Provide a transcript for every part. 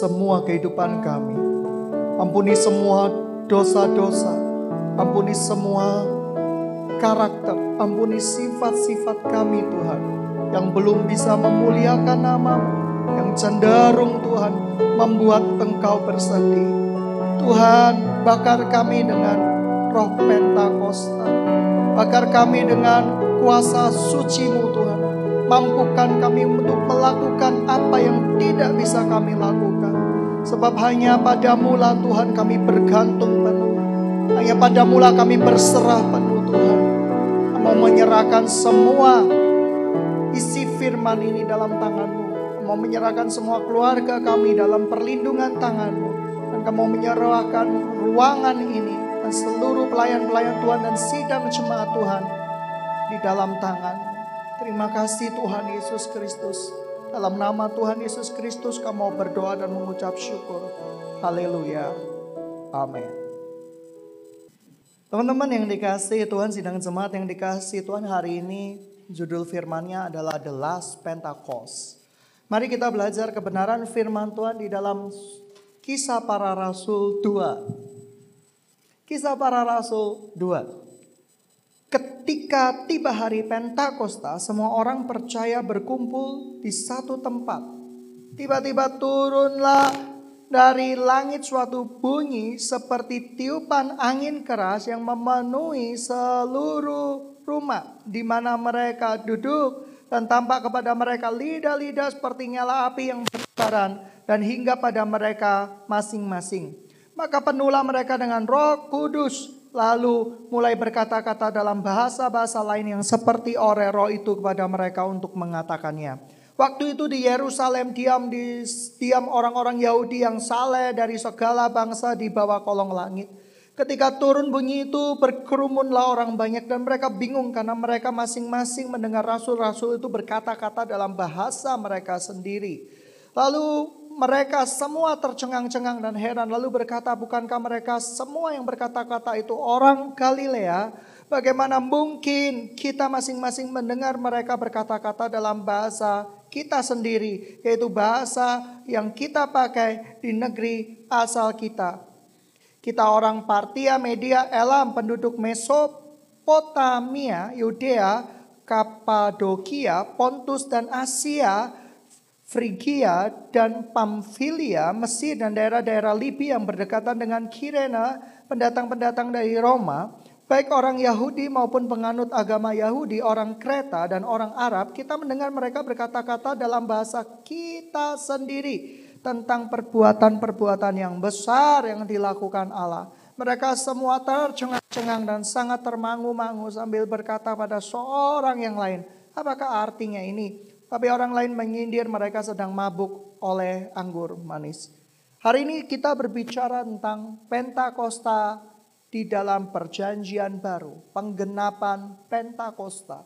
semua kehidupan kami. Ampuni semua dosa-dosa. Ampuni semua karakter. Ampuni sifat-sifat kami Tuhan. Yang belum bisa memuliakan namamu. Yang cenderung Tuhan membuat engkau bersedih. Tuhan bakar kami dengan roh Pentakosta. Bakar kami dengan kuasa sucimu Tuhan. Mampukan kami untuk melakukan apa yang tidak bisa kami lakukan. Sebab hanya padamu lah Tuhan kami bergantung penuh. Hanya padamu lah kami berserah penuh Tuhan. Mau menyerahkan semua isi firman ini dalam tanganmu. Mau menyerahkan semua keluarga kami dalam perlindungan tanganmu. Dan kamu menyerahkan ruangan ini dan seluruh pelayan-pelayan Tuhan dan sidang jemaat Tuhan di dalam tangan Terima kasih Tuhan Yesus Kristus. Dalam nama Tuhan Yesus Kristus kamu berdoa dan mengucap syukur. Haleluya. Amin. Teman-teman yang dikasih Tuhan, sidang jemaat yang dikasih Tuhan hari ini judul firmannya adalah The Last Pentecost. Mari kita belajar kebenaran firman Tuhan di dalam kisah para rasul 2. Kisah para rasul 2. Ketika tiba hari Pentakosta, semua orang percaya berkumpul di satu tempat. Tiba-tiba turunlah dari langit suatu bunyi seperti tiupan angin keras yang memenuhi seluruh rumah di mana mereka duduk dan tampak kepada mereka lidah-lidah seperti nyala api yang berbaran dan hingga pada mereka masing-masing. Maka penuhlah mereka dengan roh kudus lalu mulai berkata-kata dalam bahasa-bahasa lain yang seperti orero itu kepada mereka untuk mengatakannya. Waktu itu di Yerusalem diam di diam orang-orang Yahudi yang saleh dari segala bangsa di bawah kolong langit. Ketika turun bunyi itu berkerumunlah orang banyak dan mereka bingung karena mereka masing-masing mendengar rasul-rasul itu berkata-kata dalam bahasa mereka sendiri. Lalu mereka semua tercengang-cengang dan heran lalu berkata, "Bukankah mereka semua yang berkata-kata itu orang Galilea? Bagaimana mungkin kita masing-masing mendengar mereka berkata-kata dalam bahasa kita sendiri, yaitu bahasa yang kita pakai di negeri asal kita?" Kita orang Partia, Media, Elam, penduduk Mesopotamia, Yudea, Kapadokia, Pontus dan Asia Frigia dan Pamfilia, Mesir dan daerah-daerah Libya yang berdekatan dengan Kirena, pendatang-pendatang dari Roma, baik orang Yahudi maupun penganut agama Yahudi, orang Kreta dan orang Arab, kita mendengar mereka berkata-kata dalam bahasa kita sendiri tentang perbuatan-perbuatan yang besar yang dilakukan Allah. Mereka semua tercengang-cengang dan sangat termangu-mangu sambil berkata pada seorang yang lain, apakah artinya ini? Tapi orang lain menyindir mereka sedang mabuk oleh anggur manis. Hari ini kita berbicara tentang Pentakosta di dalam perjanjian baru. Penggenapan Pentakosta.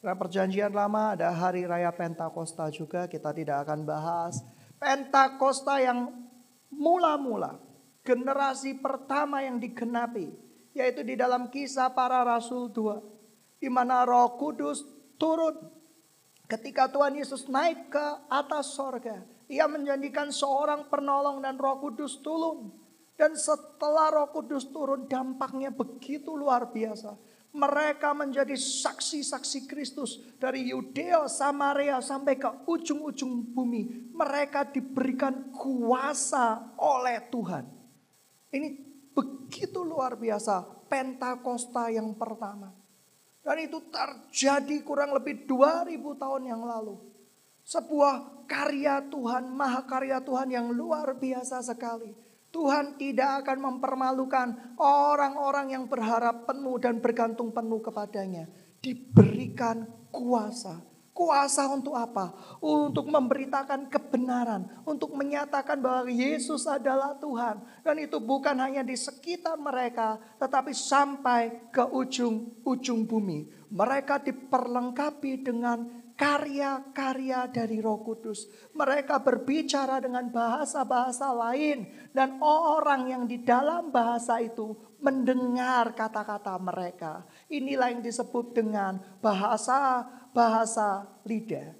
Karena perjanjian lama ada hari raya Pentakosta juga kita tidak akan bahas. Pentakosta yang mula-mula generasi pertama yang digenapi yaitu di dalam kisah para rasul dua di mana Roh Kudus turun Ketika Tuhan Yesus naik ke atas sorga, ia menjanjikan seorang penolong dan roh kudus turun. Dan setelah roh kudus turun dampaknya begitu luar biasa. Mereka menjadi saksi-saksi Kristus dari Yudea, Samaria sampai ke ujung-ujung bumi. Mereka diberikan kuasa oleh Tuhan. Ini begitu luar biasa Pentakosta yang pertama. Dan itu terjadi kurang lebih 2000 tahun yang lalu. Sebuah karya Tuhan, maha karya Tuhan yang luar biasa sekali. Tuhan tidak akan mempermalukan orang-orang yang berharap penuh dan bergantung penuh kepadanya. Diberikan kuasa Kuasa untuk apa? Untuk memberitakan kebenaran, untuk menyatakan bahwa Yesus adalah Tuhan, dan itu bukan hanya di sekitar mereka, tetapi sampai ke ujung-ujung bumi. Mereka diperlengkapi dengan karya-karya dari Roh Kudus. Mereka berbicara dengan bahasa-bahasa lain, dan orang yang di dalam bahasa itu mendengar kata-kata mereka. Inilah yang disebut dengan bahasa bahasa lidah.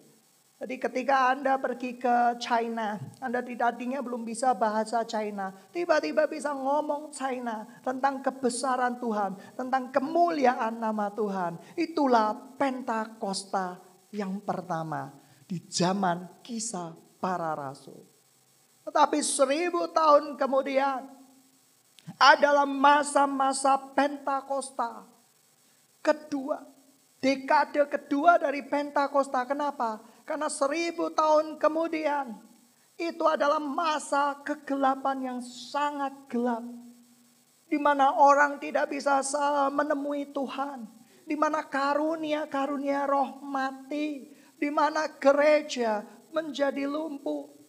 Jadi ketika Anda pergi ke China, Anda tadinya belum bisa bahasa China, tiba-tiba bisa ngomong China tentang kebesaran Tuhan, tentang kemuliaan nama Tuhan. Itulah Pentakosta yang pertama di zaman kisah para rasul. Tetapi seribu tahun kemudian adalah masa-masa Pentakosta kedua. Dekade kedua dari Pentakosta. Kenapa? Karena seribu tahun kemudian itu adalah masa kegelapan yang sangat gelap. Di mana orang tidak bisa menemui Tuhan. Di mana karunia-karunia roh mati. Di mana gereja menjadi lumpuh.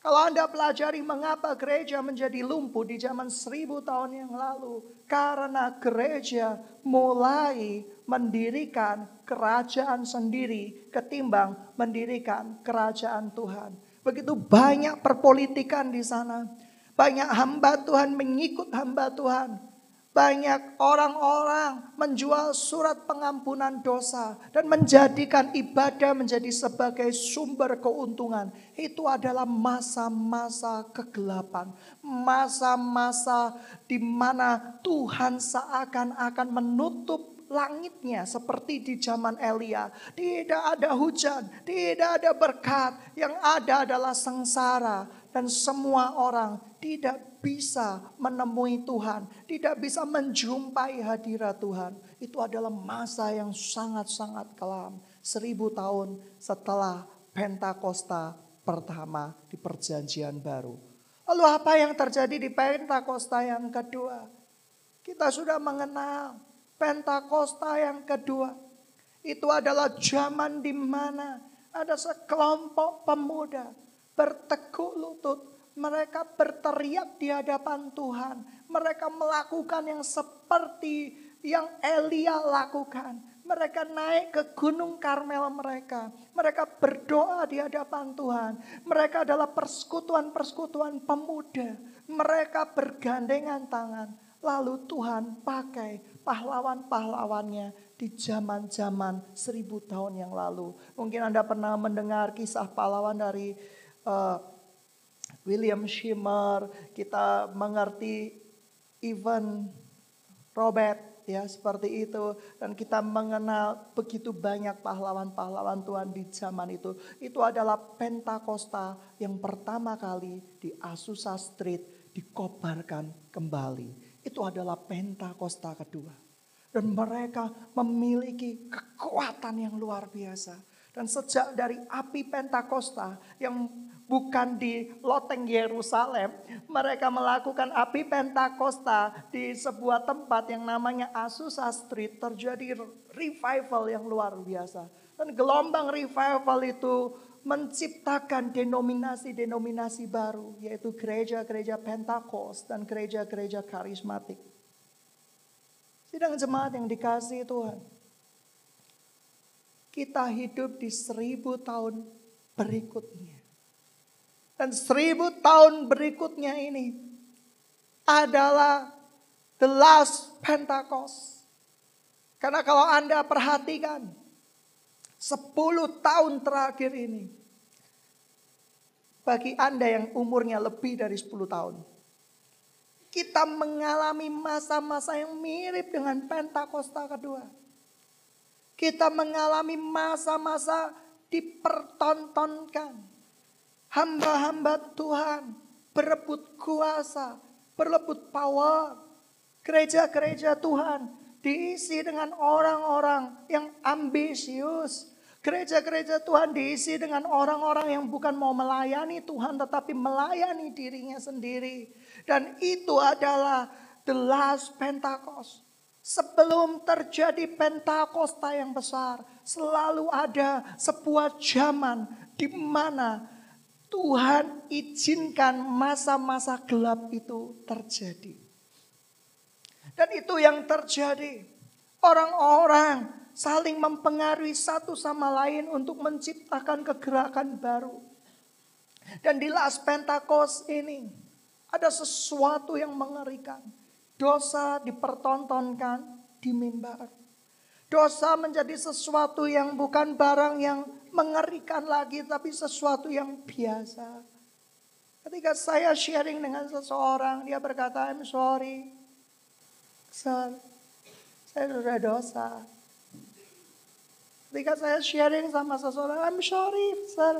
Kalau Anda pelajari mengapa gereja menjadi lumpuh di zaman seribu tahun yang lalu. Karena gereja mulai mendirikan kerajaan sendiri ketimbang mendirikan kerajaan Tuhan. Begitu banyak perpolitikan di sana. Banyak hamba Tuhan mengikut hamba Tuhan. Banyak orang-orang menjual surat pengampunan dosa dan menjadikan ibadah menjadi sebagai sumber keuntungan. Itu adalah masa-masa kegelapan, masa-masa di mana Tuhan seakan-akan menutup langitnya seperti di zaman Elia. Tidak ada hujan, tidak ada berkat, yang ada adalah sengsara dan semua orang tidak bisa menemui Tuhan, tidak bisa menjumpai hadirat Tuhan. Itu adalah masa yang sangat-sangat kelam. Seribu tahun setelah Pentakosta pertama di perjanjian baru. Lalu apa yang terjadi di Pentakosta yang kedua? Kita sudah mengenal Pentakosta yang kedua. Itu adalah zaman di mana ada sekelompok pemuda bertekuk lutut mereka berteriak di hadapan Tuhan. Mereka melakukan yang seperti yang Elia lakukan. Mereka naik ke gunung Karmel mereka. Mereka berdoa di hadapan Tuhan. Mereka adalah persekutuan-persekutuan pemuda. Mereka bergandengan tangan. Lalu Tuhan pakai pahlawan-pahlawannya di zaman-zaman seribu tahun yang lalu. Mungkin Anda pernah mendengar kisah pahlawan dari uh, William Shimmer, kita mengerti Ivan Robert ya seperti itu dan kita mengenal begitu banyak pahlawan-pahlawan Tuhan di zaman itu. Itu adalah Pentakosta yang pertama kali di Azusa Street dikobarkan kembali. Itu adalah Pentakosta kedua. Dan mereka memiliki kekuatan yang luar biasa. Dan sejak dari api Pentakosta yang bukan di loteng Yerusalem. Mereka melakukan api Pentakosta di sebuah tempat yang namanya Azusa Street. Terjadi revival yang luar biasa. Dan gelombang revival itu menciptakan denominasi-denominasi baru. Yaitu gereja-gereja Pentakost dan gereja-gereja karismatik. Sidang jemaat yang dikasih Tuhan. Kita hidup di seribu tahun berikutnya. Dan seribu tahun berikutnya ini adalah the last Pentecost. Karena kalau Anda perhatikan, sepuluh tahun terakhir ini, bagi Anda yang umurnya lebih dari sepuluh tahun, kita mengalami masa-masa yang mirip dengan Pentakosta kedua. Kita mengalami masa-masa dipertontonkan hamba-hamba Tuhan berebut kuasa, berebut power. Gereja-gereja Tuhan diisi dengan orang-orang yang ambisius. Gereja-gereja Tuhan diisi dengan orang-orang yang bukan mau melayani Tuhan tetapi melayani dirinya sendiri. Dan itu adalah the last Pentecost. Sebelum terjadi Pentakosta yang besar, selalu ada sebuah zaman di mana Tuhan izinkan masa-masa gelap itu terjadi. Dan itu yang terjadi. Orang-orang saling mempengaruhi satu sama lain untuk menciptakan kegerakan baru. Dan di Las Pentakos ini ada sesuatu yang mengerikan. Dosa dipertontonkan di mimbar. Dosa menjadi sesuatu yang bukan barang yang mengerikan lagi, tapi sesuatu yang biasa. Ketika saya sharing dengan seseorang, dia berkata, I'm sorry. Sir, saya sudah dosa. Ketika saya sharing sama seseorang, I'm sorry, sir.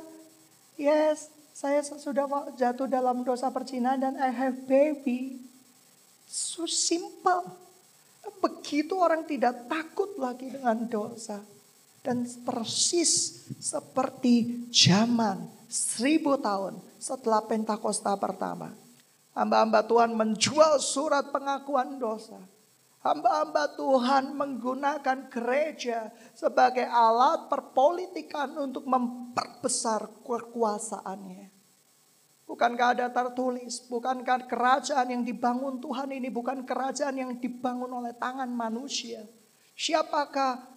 Yes, saya sudah jatuh dalam dosa percinahan dan I have baby. So simple. Begitu orang tidak takut lagi dengan dosa. Dan persis seperti zaman seribu tahun setelah Pentakosta pertama. Hamba-hamba Tuhan menjual surat pengakuan dosa. Hamba-hamba Tuhan menggunakan gereja sebagai alat perpolitikan untuk memperbesar kekuasaannya. Bukankah ada tertulis, bukankah kerajaan yang dibangun Tuhan ini bukan kerajaan yang dibangun oleh tangan manusia. Siapakah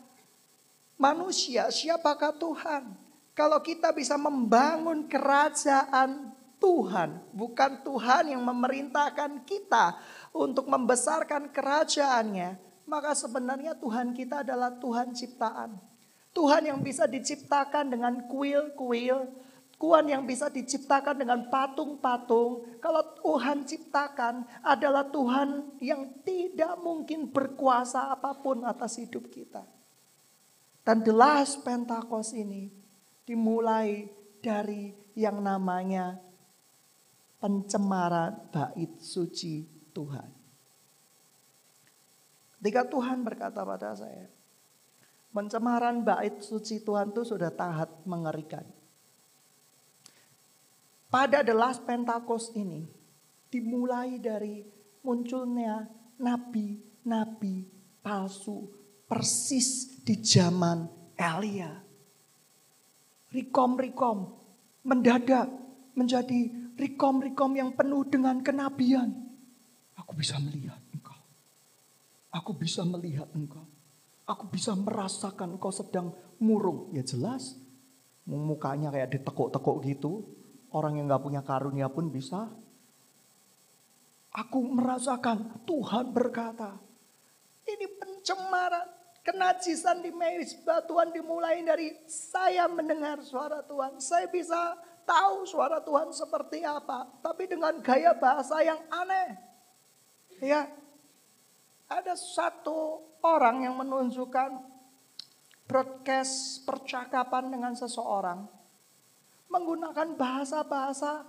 manusia, siapakah Tuhan? Kalau kita bisa membangun kerajaan Tuhan, bukan Tuhan yang memerintahkan kita untuk membesarkan kerajaannya, maka sebenarnya Tuhan kita adalah Tuhan ciptaan. Tuhan yang bisa diciptakan dengan kuil-kuil, Tuhan yang bisa diciptakan dengan patung-patung. Kalau Tuhan ciptakan adalah Tuhan yang tidak mungkin berkuasa apa pun atas hidup kita. Dan the last Pentakos ini dimulai dari yang namanya pencemaran bait suci Tuhan. Ketika Tuhan berkata pada saya, pencemaran bait suci Tuhan itu sudah tahap mengerikan pada The Last Pentecost ini dimulai dari munculnya nabi-nabi palsu persis di zaman Elia. Rikom-rikom mendadak menjadi rikom-rikom yang penuh dengan kenabian. Aku bisa melihat engkau. Aku bisa melihat engkau. Aku bisa merasakan engkau sedang murung. Ya jelas, mukanya kayak ditekuk-tekuk gitu. Orang yang gak punya karunia pun bisa. Aku merasakan Tuhan berkata, ini pencemaran, kenajisan di mesbah Tuhan dimulai dari saya mendengar suara Tuhan. Saya bisa tahu suara Tuhan seperti apa, tapi dengan gaya bahasa yang aneh. Ya, ada satu orang yang menunjukkan broadcast percakapan dengan seseorang menggunakan bahasa-bahasa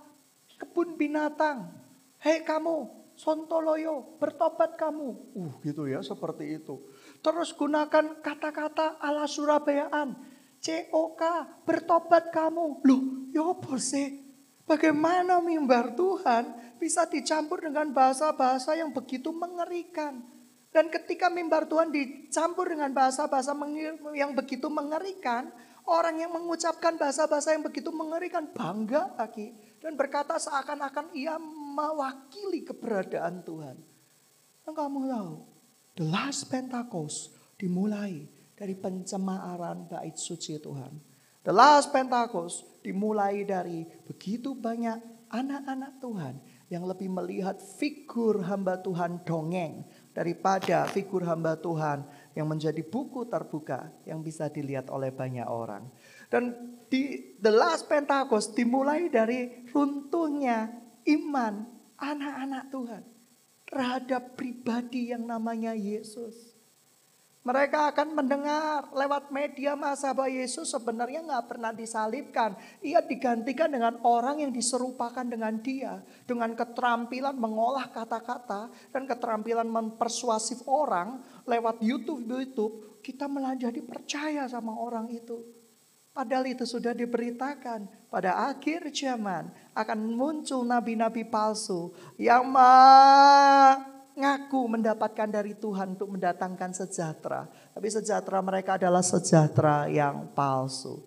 kebun binatang. Hei kamu, Sontoloyo, bertobat kamu. Uh gitu ya, seperti itu. Terus gunakan kata-kata ala Surabayaan. COK, bertobat kamu. Loh, ya apa sih? Bagaimana mimbar Tuhan bisa dicampur dengan bahasa-bahasa yang begitu mengerikan. Dan ketika mimbar Tuhan dicampur dengan bahasa-bahasa yang begitu mengerikan, Orang yang mengucapkan bahasa-bahasa yang begitu mengerikan bangga lagi. Dan berkata seakan-akan ia mewakili keberadaan Tuhan. Dan kamu tahu, the last Pentecost dimulai dari pencemaran bait suci Tuhan. The last Pentecost dimulai dari begitu banyak anak-anak Tuhan yang lebih melihat figur hamba Tuhan dongeng daripada figur hamba Tuhan yang menjadi buku terbuka yang bisa dilihat oleh banyak orang. Dan di The Last Pentecost dimulai dari runtuhnya iman anak-anak Tuhan terhadap pribadi yang namanya Yesus. Mereka akan mendengar lewat media masa bahwa Yesus sebenarnya nggak pernah disalibkan. Ia digantikan dengan orang yang diserupakan dengan dia. Dengan keterampilan mengolah kata-kata dan keterampilan mempersuasif orang lewat YouTube-YouTube. Kita menjadi percaya sama orang itu. Padahal itu sudah diberitakan pada akhir zaman akan muncul nabi-nabi palsu yang ngaku mendapatkan dari Tuhan untuk mendatangkan sejahtera. Tapi sejahtera mereka adalah sejahtera yang palsu.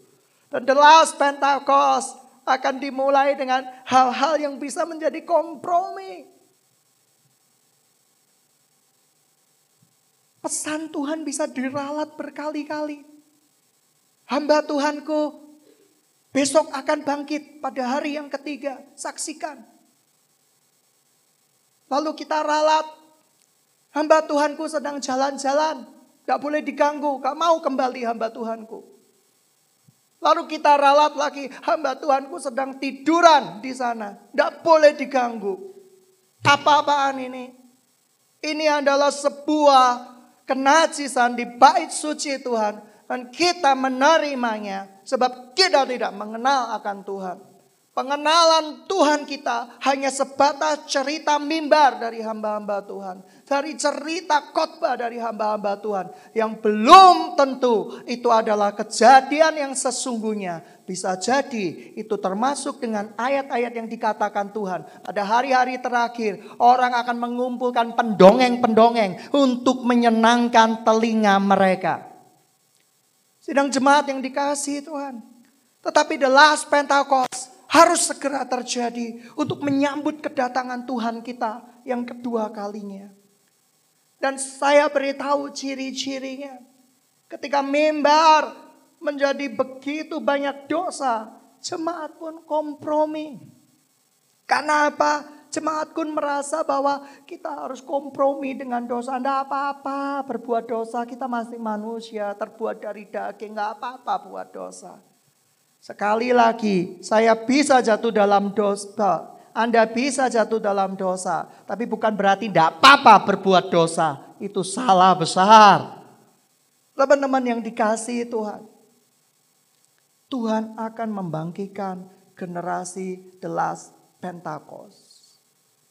Dan the last Pentecost akan dimulai dengan hal-hal yang bisa menjadi kompromi. Pesan Tuhan bisa diralat berkali-kali. Hamba Tuhanku besok akan bangkit pada hari yang ketiga. Saksikan. Lalu kita ralat Hamba Tuhanku sedang jalan-jalan. Gak boleh diganggu. Gak mau kembali hamba Tuhanku. Lalu kita ralat lagi, hamba Tuhanku sedang tiduran di sana. Tidak boleh diganggu. Apa-apaan ini? Ini adalah sebuah kenajisan di bait suci Tuhan. Dan kita menerimanya sebab kita tidak mengenal akan Tuhan. Pengenalan Tuhan kita hanya sebatas cerita mimbar dari hamba-hamba Tuhan. Dari cerita khotbah dari hamba-hamba Tuhan. Yang belum tentu itu adalah kejadian yang sesungguhnya. Bisa jadi itu termasuk dengan ayat-ayat yang dikatakan Tuhan. Pada hari-hari terakhir orang akan mengumpulkan pendongeng-pendongeng untuk menyenangkan telinga mereka. Sidang jemaat yang dikasih Tuhan. Tetapi the last Pentecost harus segera terjadi untuk menyambut kedatangan Tuhan kita yang kedua kalinya. Dan saya beritahu ciri-cirinya. Ketika mimbar menjadi begitu banyak dosa, jemaat pun kompromi. Karena apa? Jemaat pun merasa bahwa kita harus kompromi dengan dosa. Tidak apa-apa berbuat dosa, kita masih manusia, terbuat dari daging, nggak apa-apa buat dosa. Sekali lagi, saya bisa jatuh dalam dosa. Anda bisa jatuh dalam dosa. Tapi bukan berarti tidak apa-apa berbuat dosa. Itu salah besar. Teman-teman yang dikasih Tuhan. Tuhan akan membangkitkan generasi the last.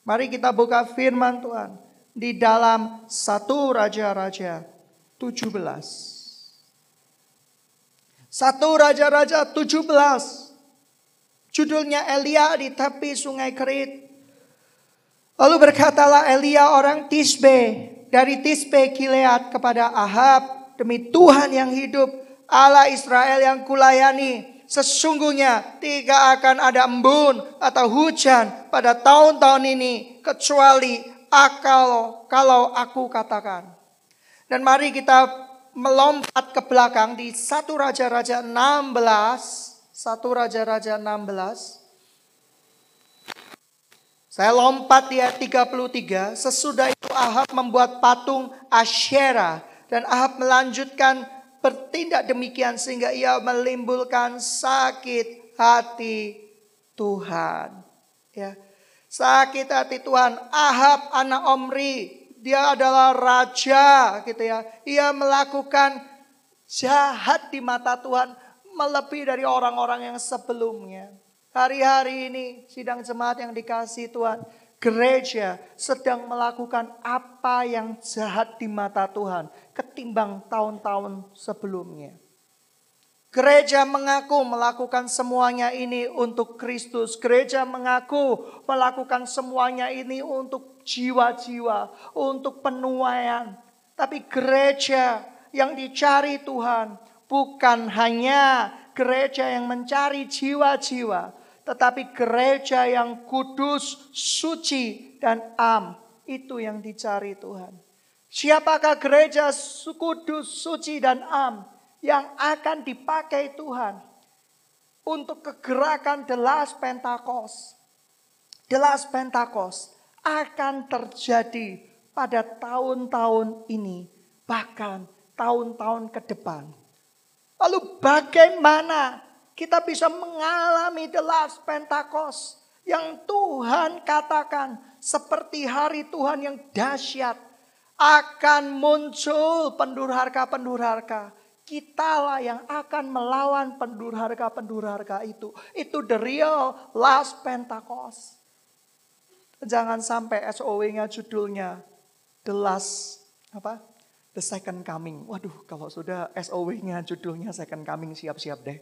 Mari kita buka firman Tuhan. Di dalam satu Raja-Raja 17. Satu Raja-Raja 17. Judulnya Elia di tepi sungai Kerit. Lalu berkatalah Elia orang Tisbe. Dari Tisbe Gilead kepada Ahab. Demi Tuhan yang hidup. Allah Israel yang kulayani. Sesungguhnya tidak akan ada embun atau hujan pada tahun-tahun ini. Kecuali akal kalau aku katakan. Dan mari kita melompat ke belakang di satu Raja-Raja 16, satu Raja-Raja 16. Saya lompat di ayat 33, sesudah itu Ahab membuat patung Asyera dan Ahab melanjutkan bertindak demikian sehingga ia melimbulkan sakit hati Tuhan. Ya. Sakit hati Tuhan. Ahab anak Omri dia adalah raja gitu ya. Ia melakukan jahat di mata Tuhan melebihi dari orang-orang yang sebelumnya. Hari-hari ini sidang jemaat yang dikasih Tuhan, gereja sedang melakukan apa yang jahat di mata Tuhan ketimbang tahun-tahun sebelumnya. Gereja mengaku melakukan semuanya ini untuk Kristus. Gereja mengaku melakukan semuanya ini untuk jiwa-jiwa, untuk penuaian. Tapi gereja yang dicari Tuhan bukan hanya gereja yang mencari jiwa-jiwa, tetapi gereja yang kudus, suci, dan am. Itu yang dicari Tuhan. Siapakah gereja kudus, suci, dan am? yang akan dipakai Tuhan untuk kegerakan The Last Pentecost. The Last Pentecost akan terjadi pada tahun-tahun ini, bahkan tahun-tahun ke depan. Lalu bagaimana kita bisa mengalami the last Pentecost yang Tuhan katakan seperti hari Tuhan yang dahsyat akan muncul pendurharka-pendurharka Kitalah yang akan melawan pendurharga-pendurharga itu. Itu the real last Pentecost. Jangan sampai SOW-nya judulnya the last apa? The second coming. Waduh, kalau sudah SOW-nya judulnya second coming siap-siap deh.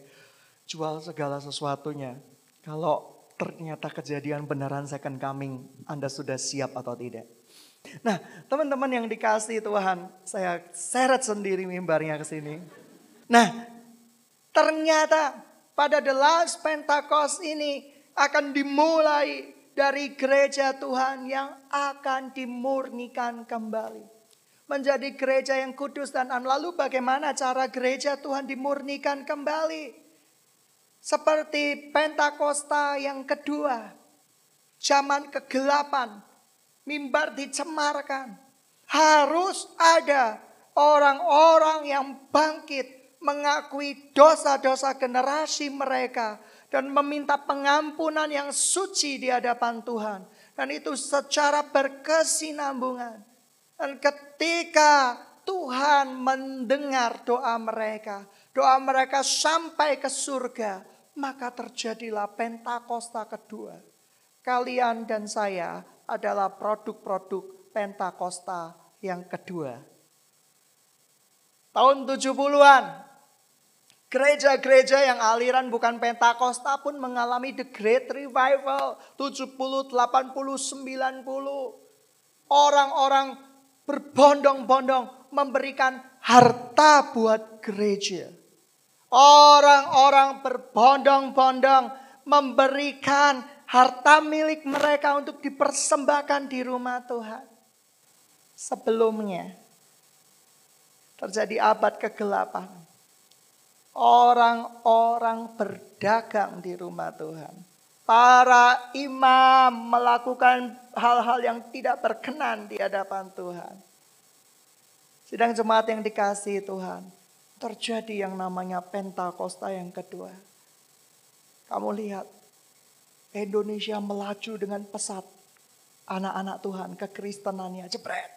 Jual segala sesuatunya. Kalau ternyata kejadian beneran second coming, Anda sudah siap atau tidak? Nah, teman-teman yang dikasih Tuhan, saya seret sendiri mimbarnya ke sini. Nah, ternyata pada the last Pentecost ini akan dimulai dari gereja Tuhan yang akan dimurnikan kembali. Menjadi gereja yang kudus dan am. Lalu bagaimana cara gereja Tuhan dimurnikan kembali? Seperti Pentakosta yang kedua. Zaman kegelapan mimbar dicemarkan. Harus ada orang-orang yang bangkit mengakui dosa-dosa generasi mereka dan meminta pengampunan yang suci di hadapan Tuhan. Dan itu secara berkesinambungan. Dan ketika Tuhan mendengar doa mereka, doa mereka sampai ke surga, maka terjadilah Pentakosta kedua. Kalian dan saya adalah produk-produk Pentakosta yang kedua. Tahun 70-an, Gereja-gereja yang aliran bukan Pentakosta pun mengalami the great revival. 70, 80, 90. Orang-orang berbondong-bondong memberikan harta buat gereja. Orang-orang berbondong-bondong memberikan harta milik mereka untuk dipersembahkan di rumah Tuhan. Sebelumnya terjadi abad kegelapan orang-orang berdagang di rumah Tuhan. Para imam melakukan hal-hal yang tidak berkenan di hadapan Tuhan. Sedang jemaat yang dikasih Tuhan, terjadi yang namanya Pentakosta yang kedua. Kamu lihat, Indonesia melaju dengan pesat. Anak-anak Tuhan kekristenannya jebret.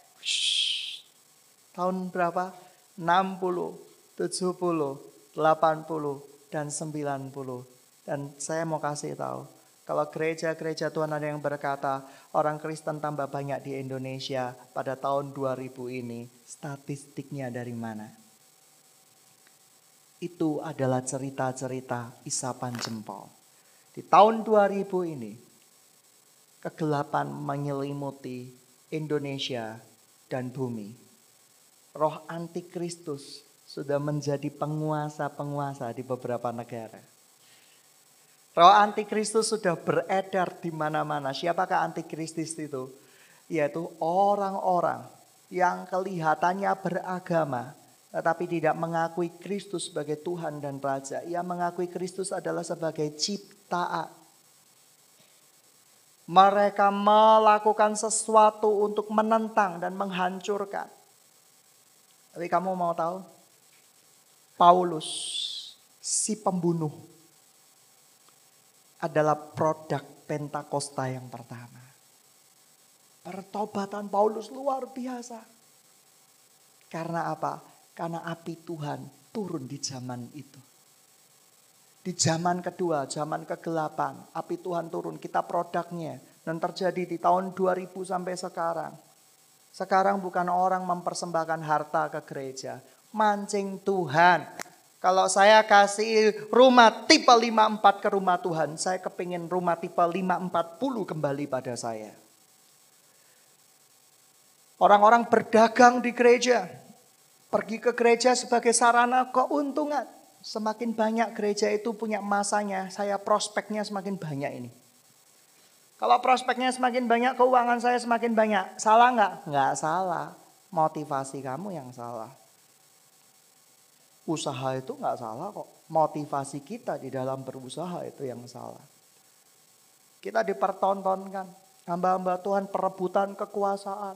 Tahun berapa? 60, 70, 80 dan 90. Dan saya mau kasih tahu, kalau gereja-gereja Tuhan ada yang berkata orang Kristen tambah banyak di Indonesia pada tahun 2000 ini, statistiknya dari mana? Itu adalah cerita-cerita isapan jempol. Di tahun 2000 ini, kegelapan menyelimuti Indonesia dan bumi. Roh antikristus sudah menjadi penguasa-penguasa di beberapa negara. Roh antikristus sudah beredar di mana-mana. Siapakah antikristus itu? Yaitu orang-orang yang kelihatannya beragama tetapi tidak mengakui Kristus sebagai Tuhan dan Raja. Ia mengakui Kristus adalah sebagai ciptaan. Mereka melakukan sesuatu untuk menentang dan menghancurkan. Tapi kamu mau tahu? Paulus, si pembunuh, adalah produk Pentakosta yang pertama. Pertobatan Paulus luar biasa. Karena apa? Karena api Tuhan turun di zaman itu. Di zaman kedua, zaman kegelapan, api Tuhan turun, kita produknya. Dan terjadi di tahun 2000 sampai sekarang. Sekarang bukan orang mempersembahkan harta ke gereja mancing Tuhan. Kalau saya kasih rumah tipe 54 ke rumah Tuhan, saya kepingin rumah tipe 540 kembali pada saya. Orang-orang berdagang di gereja, pergi ke gereja sebagai sarana keuntungan. Semakin banyak gereja itu punya masanya, saya prospeknya semakin banyak ini. Kalau prospeknya semakin banyak, keuangan saya semakin banyak. Salah nggak? Nggak salah. Motivasi kamu yang salah. Usaha itu nggak salah kok. Motivasi kita di dalam berusaha itu yang salah. Kita dipertontonkan. Hamba-hamba Tuhan perebutan kekuasaan.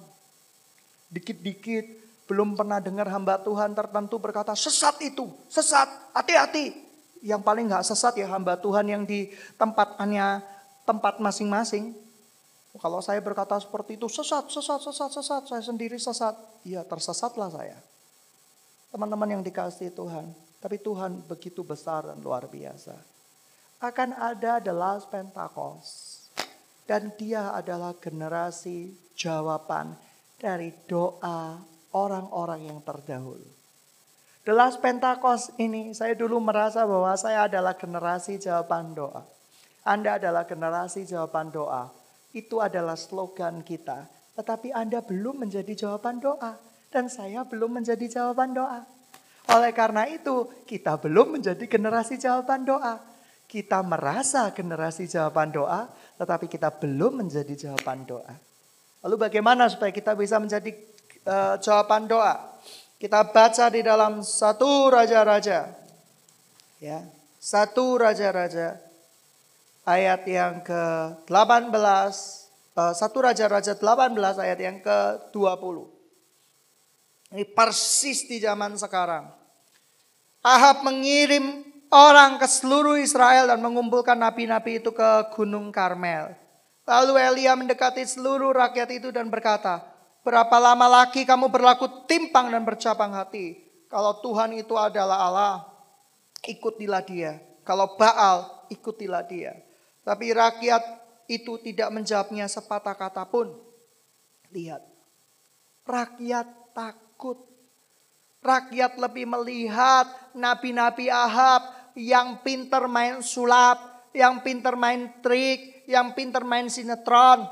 Dikit-dikit belum pernah dengar hamba Tuhan tertentu berkata sesat itu, sesat, hati-hati. Yang paling nggak sesat ya hamba Tuhan yang di tempatnya tempat masing-masing. Kalau saya berkata seperti itu, sesat, sesat, sesat, sesat, saya sendiri sesat. Iya tersesatlah saya. Teman-teman yang dikasih Tuhan. Tapi Tuhan begitu besar dan luar biasa. Akan ada the last Pentecost. Dan dia adalah generasi jawaban dari doa orang-orang yang terdahulu. The last Pentecost ini saya dulu merasa bahwa saya adalah generasi jawaban doa. Anda adalah generasi jawaban doa. Itu adalah slogan kita. Tetapi Anda belum menjadi jawaban doa dan saya belum menjadi jawaban doa. Oleh karena itu, kita belum menjadi generasi jawaban doa. Kita merasa generasi jawaban doa, tetapi kita belum menjadi jawaban doa. Lalu bagaimana supaya kita bisa menjadi uh, jawaban doa? Kita baca di dalam satu raja-raja. Ya, satu raja-raja ayat yang ke-18 uh, satu raja-raja 18 ayat yang ke-20. Ini persis di zaman sekarang. Ahab mengirim orang ke seluruh Israel dan mengumpulkan nabi-nabi itu ke Gunung Karmel. Lalu Elia mendekati seluruh rakyat itu dan berkata, Berapa lama lagi kamu berlaku timpang dan bercabang hati? Kalau Tuhan itu adalah Allah, ikutilah dia. Kalau Baal, ikutilah dia. Tapi rakyat itu tidak menjawabnya sepatah kata pun. Lihat, rakyat takut. Rakyat lebih melihat nabi-nabi Ahab yang pinter main sulap, yang pinter main trik, yang pinter main sinetron.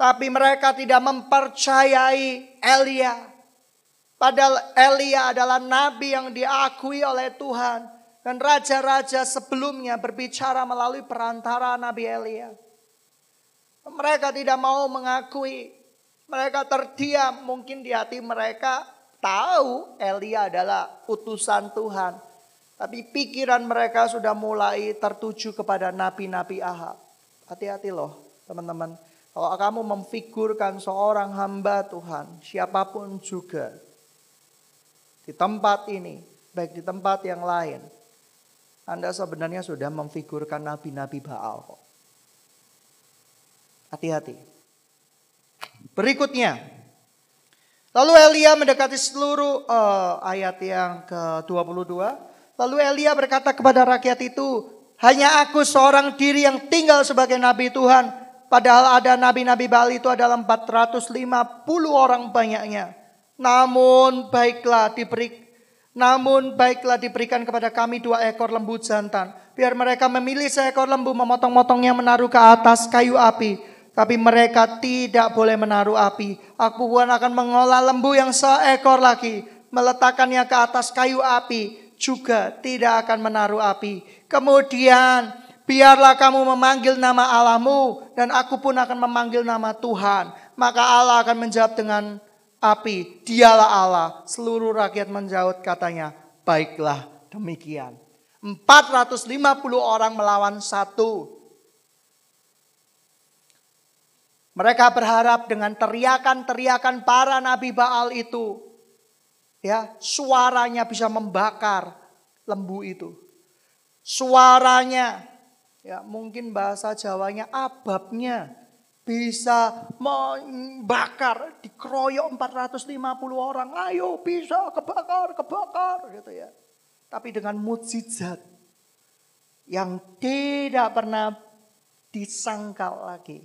Tapi mereka tidak mempercayai Elia. Padahal Elia adalah nabi yang diakui oleh Tuhan. Dan raja-raja sebelumnya berbicara melalui perantara Nabi Elia. Mereka tidak mau mengakui. Mereka terdiam. Mungkin di hati mereka tahu Elia adalah utusan Tuhan. Tapi pikiran mereka sudah mulai tertuju kepada nabi-nabi Ahab. Hati-hati loh teman-teman. Kalau kamu memfigurkan seorang hamba Tuhan, siapa pun juga, di tempat ini, baik di tempat yang lain, Anda sebenarnya sudah memfigurkan nabi-nabi Baal Hati-hati. Berikutnya, lalu Elia mendekati seluruh uh, ayat yang ke-22. Lalu Elia berkata kepada rakyat itu, hanya aku seorang diri yang tinggal sebagai nabi Tuhan. Padahal ada nabi-nabi Baal itu adalah 450 orang banyaknya. Namun baiklah diberi namun baiklah diberikan kepada kami dua ekor lembu jantan. Biar mereka memilih seekor lembu memotong-motongnya menaruh ke atas kayu api. Tapi mereka tidak boleh menaruh api. Aku pun akan mengolah lembu yang seekor lagi. Meletakkannya ke atas kayu api. Juga tidak akan menaruh api. Kemudian biarlah kamu memanggil nama Allahmu. Dan aku pun akan memanggil nama Tuhan. Maka Allah akan menjawab dengan api, dialah Allah. Seluruh rakyat menjawab katanya, baiklah demikian. 450 orang melawan satu. Mereka berharap dengan teriakan-teriakan para nabi Baal itu, ya, suaranya bisa membakar lembu itu. Suaranya, ya, mungkin bahasa Jawanya ababnya bisa membakar, dikeroyok 450 orang. Ayo bisa kebakar, kebakar gitu ya. Tapi dengan mujizat yang tidak pernah disangkal lagi.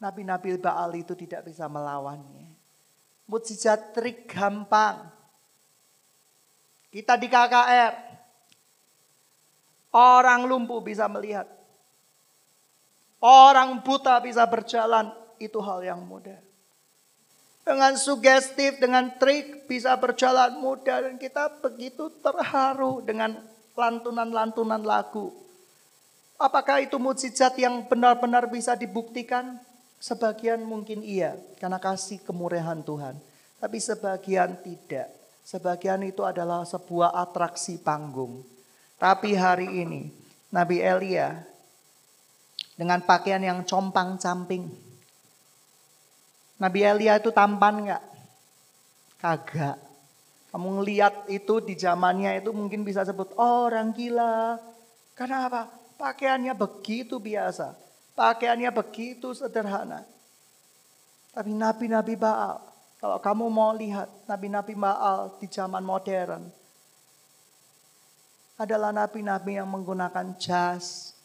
Nabi-nabi Baal itu tidak bisa melawannya. Mujizat trik gampang. Kita di KKR. Orang lumpuh bisa melihat. Orang buta bisa berjalan, itu hal yang mudah. Dengan sugestif, dengan trik bisa berjalan mudah dan kita begitu terharu dengan lantunan-lantunan lagu. Apakah itu mujizat yang benar-benar bisa dibuktikan? Sebagian mungkin iya, karena kasih kemurahan Tuhan. Tapi sebagian tidak. Sebagian itu adalah sebuah atraksi panggung. Tapi hari ini Nabi Elia dengan pakaian yang compang camping. Nabi Elia itu tampan nggak? Kagak. Kamu ngeliat itu di zamannya itu mungkin bisa sebut orang gila. Karena apa? Pakaiannya begitu biasa. Pakaiannya begitu sederhana. Tapi nabi-nabi Baal, kalau kamu mau lihat nabi-nabi Baal di zaman modern, adalah nabi-nabi yang menggunakan jas,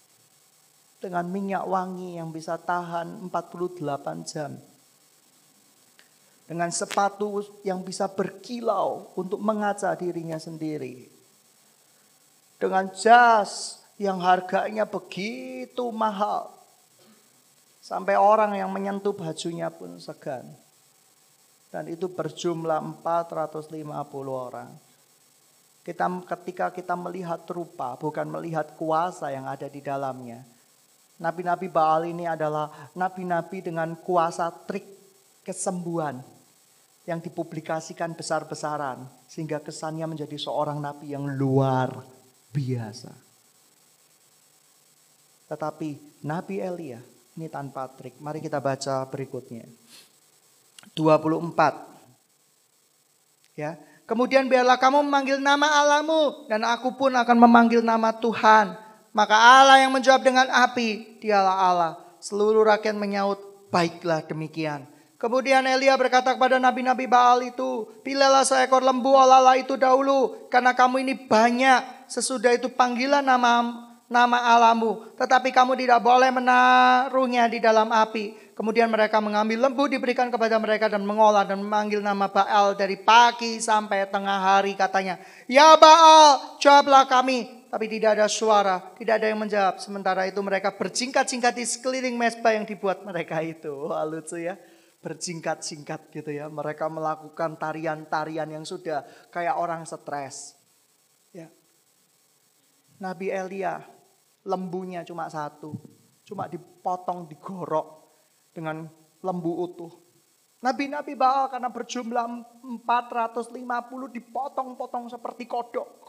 dengan minyak wangi yang bisa tahan 48 jam. Dengan sepatu yang bisa berkilau untuk mengaca dirinya sendiri. Dengan jas yang harganya begitu mahal. Sampai orang yang menyentuh bajunya pun segan. Dan itu berjumlah 450 orang. Kita ketika kita melihat rupa bukan melihat kuasa yang ada di dalamnya Nabi-nabi Baal ini adalah nabi-nabi dengan kuasa trik kesembuhan yang dipublikasikan besar-besaran sehingga kesannya menjadi seorang nabi yang luar biasa. Tetapi Nabi Elia ini tanpa trik. Mari kita baca berikutnya. 24. Ya, Kemudian biarlah kamu memanggil nama Allahmu dan aku pun akan memanggil nama Tuhan. Maka Allah yang menjawab dengan api, dialah Allah. Seluruh rakyat menyaut, baiklah demikian. Kemudian Elia berkata kepada nabi-nabi Baal itu, pilihlah seekor lembu olahlah itu dahulu, karena kamu ini banyak. Sesudah itu panggilan nama nama Allahmu, tetapi kamu tidak boleh menaruhnya di dalam api. Kemudian mereka mengambil lembu diberikan kepada mereka dan mengolah dan memanggil nama Baal dari pagi sampai tengah hari katanya. Ya Baal, jawablah kami. Tapi tidak ada suara, tidak ada yang menjawab. Sementara itu mereka berjingkat-jingkat di sekeliling mesbah yang dibuat mereka itu. Wah lucu ya. Berjingkat-jingkat gitu ya. Mereka melakukan tarian-tarian yang sudah kayak orang stres. Ya. Nabi Elia, lembunya cuma satu. Cuma dipotong, digorok dengan lembu utuh. Nabi-nabi Baal karena berjumlah 450 dipotong-potong seperti kodok.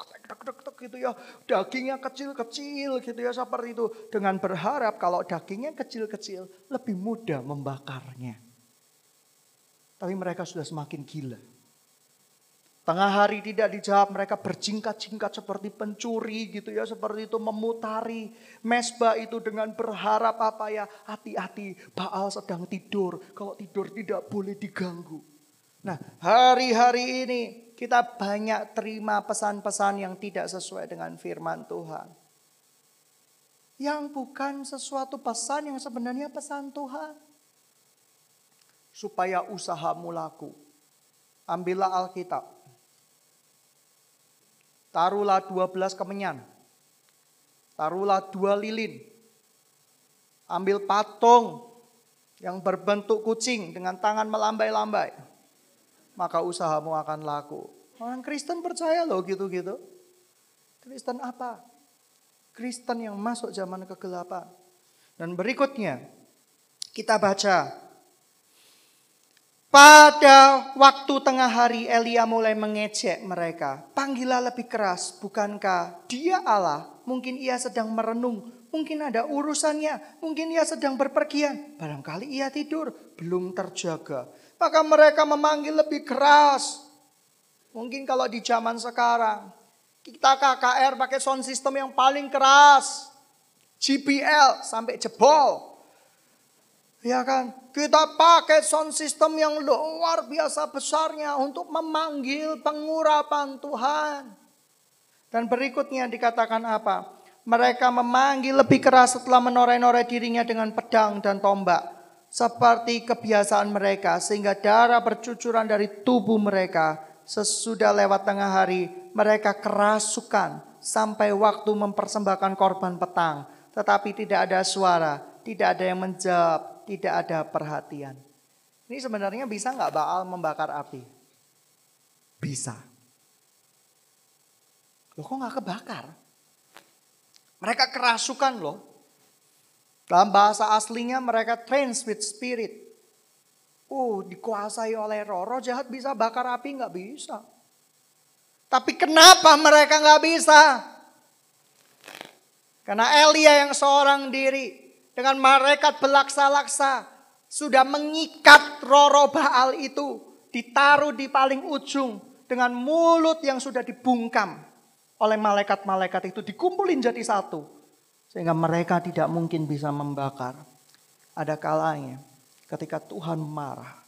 gitu ya. Dagingnya kecil-kecil gitu ya seperti itu. Dengan berharap kalau dagingnya kecil-kecil lebih mudah membakarnya. Tapi mereka sudah semakin gila. Tengah hari tidak dijawab, mereka berjingkat-jingkat seperti pencuri gitu ya, seperti itu memutari mesbah itu dengan berharap apa ya, hati-hati Baal sedang tidur, kalau tidur tidak boleh diganggu. Nah hari-hari ini kita banyak terima pesan-pesan yang tidak sesuai dengan firman Tuhan. Yang bukan sesuatu pesan yang sebenarnya pesan Tuhan. Supaya usahamu laku. Ambillah Alkitab Taruhlah 12 kemenyan. Taruhlah dua lilin. Ambil patung yang berbentuk kucing dengan tangan melambai-lambai. Maka usahamu akan laku. Orang Kristen percaya loh gitu-gitu. Kristen apa? Kristen yang masuk zaman kegelapan. Dan berikutnya kita baca pada waktu tengah hari Elia mulai mengecek mereka. Panggillah lebih keras, bukankah dia Allah? Mungkin ia sedang merenung, mungkin ada urusannya, mungkin ia sedang berpergian. Barangkali ia tidur, belum terjaga. Maka mereka memanggil lebih keras. Mungkin kalau di zaman sekarang, kita KKR pakai sound system yang paling keras. GPL sampai jebol. Ya kan? Kita pakai sound system yang luar biasa besarnya untuk memanggil pengurapan Tuhan. Dan berikutnya dikatakan apa? Mereka memanggil lebih keras setelah menoreh-noreh dirinya dengan pedang dan tombak. Seperti kebiasaan mereka sehingga darah bercucuran dari tubuh mereka. Sesudah lewat tengah hari mereka kerasukan sampai waktu mempersembahkan korban petang. Tetapi tidak ada suara, tidak ada yang menjawab, tidak ada perhatian. Ini sebenarnya bisa nggak Baal membakar api? Bisa. Loh kok nggak kebakar? Mereka kerasukan loh. Dalam bahasa aslinya mereka trans with spirit. Uh, dikuasai oleh roh. Roh jahat bisa bakar api nggak bisa. Tapi kenapa mereka nggak bisa? Karena Elia yang seorang diri dengan malaikat belaksa-laksa sudah mengikat roro Baal itu ditaruh di paling ujung dengan mulut yang sudah dibungkam oleh malaikat-malaikat itu dikumpulin jadi satu sehingga mereka tidak mungkin bisa membakar. Ada kalanya ketika Tuhan marah,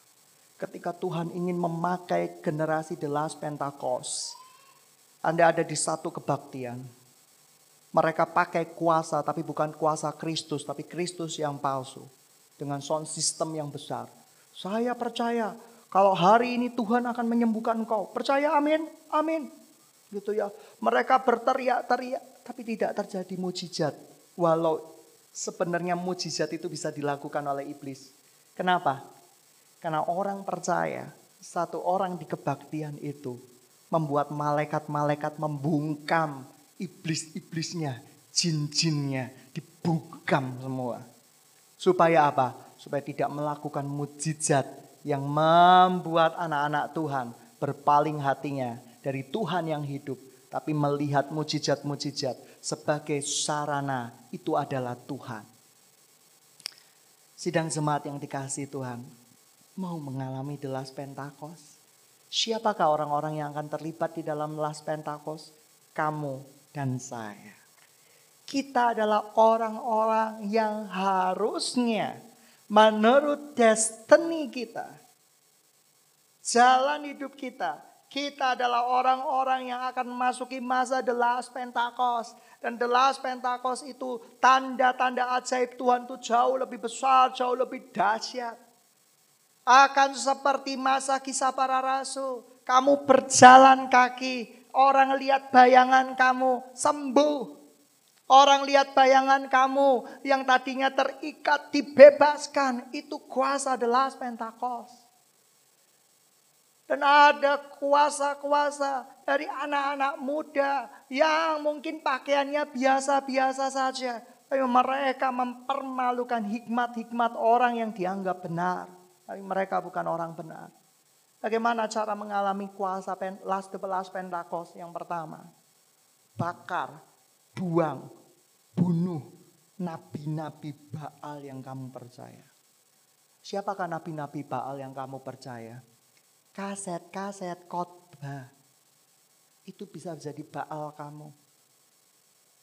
ketika Tuhan ingin memakai generasi the last Pentecost. Anda ada di satu kebaktian, mereka pakai kuasa tapi bukan kuasa Kristus, tapi Kristus yang palsu. Dengan sound system yang besar. Saya percaya kalau hari ini Tuhan akan menyembuhkan engkau. Percaya amin, amin. Gitu ya. Mereka berteriak-teriak tapi tidak terjadi mujizat. Walau sebenarnya mujizat itu bisa dilakukan oleh iblis. Kenapa? Karena orang percaya satu orang di kebaktian itu membuat malaikat-malaikat membungkam iblis-iblisnya, jin-jinnya dibungkam semua. Supaya apa? Supaya tidak melakukan mujizat yang membuat anak-anak Tuhan berpaling hatinya dari Tuhan yang hidup. Tapi melihat mujizat-mujizat sebagai sarana itu adalah Tuhan. Sidang jemaat yang dikasih Tuhan. Mau mengalami the Pentecost? Siapakah orang-orang yang akan terlibat di dalam Last Pentakos? Kamu dan saya. Kita adalah orang-orang yang harusnya menurut destiny kita. Jalan hidup kita. Kita adalah orang-orang yang akan memasuki masa the last Pentakos. Dan the last Pentakos itu tanda-tanda ajaib Tuhan itu jauh lebih besar, jauh lebih dahsyat akan seperti masa kisah para rasul. Kamu berjalan kaki, orang lihat bayangan kamu sembuh. Orang lihat bayangan kamu yang tadinya terikat dibebaskan. Itu kuasa the last. Dan ada kuasa-kuasa dari anak-anak muda yang mungkin pakaiannya biasa-biasa saja. Tapi mereka mempermalukan hikmat-hikmat orang yang dianggap benar. Tapi mereka bukan orang benar. Bagaimana cara mengalami kuasa pen, last the last Pentakos yang pertama? Bakar, buang, bunuh nabi-nabi Baal yang kamu percaya. Siapakah nabi-nabi Baal yang kamu percaya? Kaset-kaset khotbah. Itu bisa jadi Baal kamu.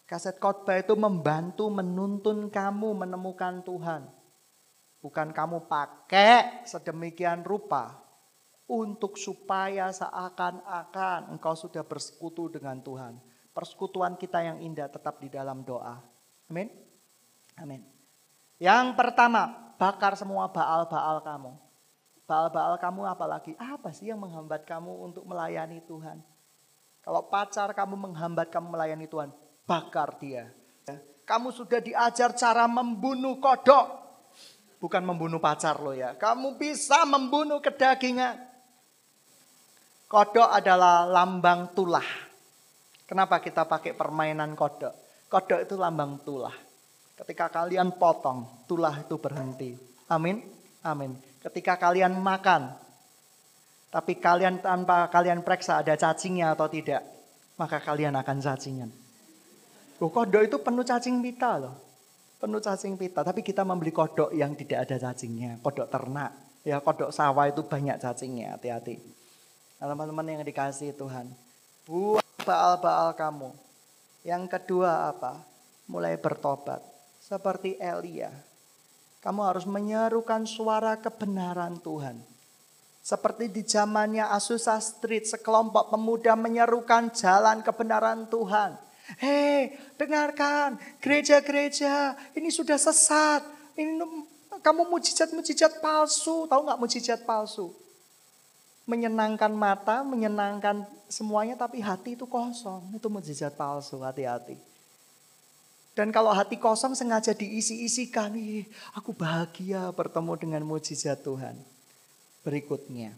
Kaset khotbah itu membantu menuntun kamu menemukan Tuhan. Bukan kamu pakai sedemikian rupa untuk supaya seakan-akan engkau sudah bersekutu dengan Tuhan. Persekutuan kita yang indah tetap di dalam doa. Amin. Amin. Yang pertama, bakar semua baal-baal kamu. Baal-baal kamu apalagi? Apa sih yang menghambat kamu untuk melayani Tuhan? Kalau pacar kamu menghambat kamu melayani Tuhan, bakar dia. Kamu sudah diajar cara membunuh kodok. Bukan membunuh pacar lo ya. Kamu bisa membunuh kedagingan. Kodok adalah lambang tulah. Kenapa kita pakai permainan kodok? Kodok itu lambang tulah. Ketika kalian potong, tulah itu berhenti. Amin. Amin. Ketika kalian makan, tapi kalian tanpa kalian periksa ada cacingnya atau tidak, maka kalian akan cacingan. Oh, kodok itu penuh cacing pita loh penuh cacing pita. Tapi kita membeli kodok yang tidak ada cacingnya, kodok ternak. Ya kodok sawah itu banyak cacingnya, hati-hati. Teman-teman yang dikasih Tuhan, buat baal-baal kamu. Yang kedua apa? Mulai bertobat. Seperti Elia. Kamu harus menyerukan suara kebenaran Tuhan. Seperti di zamannya Asusa Street, sekelompok pemuda menyerukan jalan kebenaran Tuhan. Hei, dengarkan, gereja-gereja ini sudah sesat. Ini kamu mujizat-mujizat palsu, tahu nggak mujizat palsu? Menyenangkan mata, menyenangkan semuanya, tapi hati itu kosong. Itu mujizat palsu, hati-hati. Dan kalau hati kosong sengaja diisi-isikan, nih, aku bahagia bertemu dengan mujizat Tuhan. Berikutnya,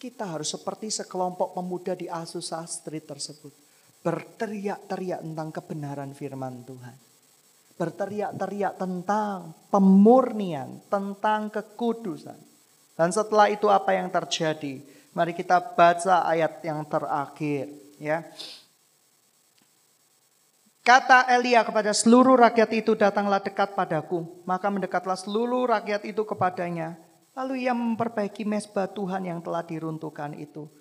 kita harus seperti sekelompok pemuda di Asusa Street tersebut berteriak-teriak tentang kebenaran firman Tuhan. Berteriak-teriak tentang pemurnian, tentang kekudusan. Dan setelah itu apa yang terjadi? Mari kita baca ayat yang terakhir. Ya. Kata Elia kepada seluruh rakyat itu datanglah dekat padaku. Maka mendekatlah seluruh rakyat itu kepadanya. Lalu ia memperbaiki mesbah Tuhan yang telah diruntuhkan itu.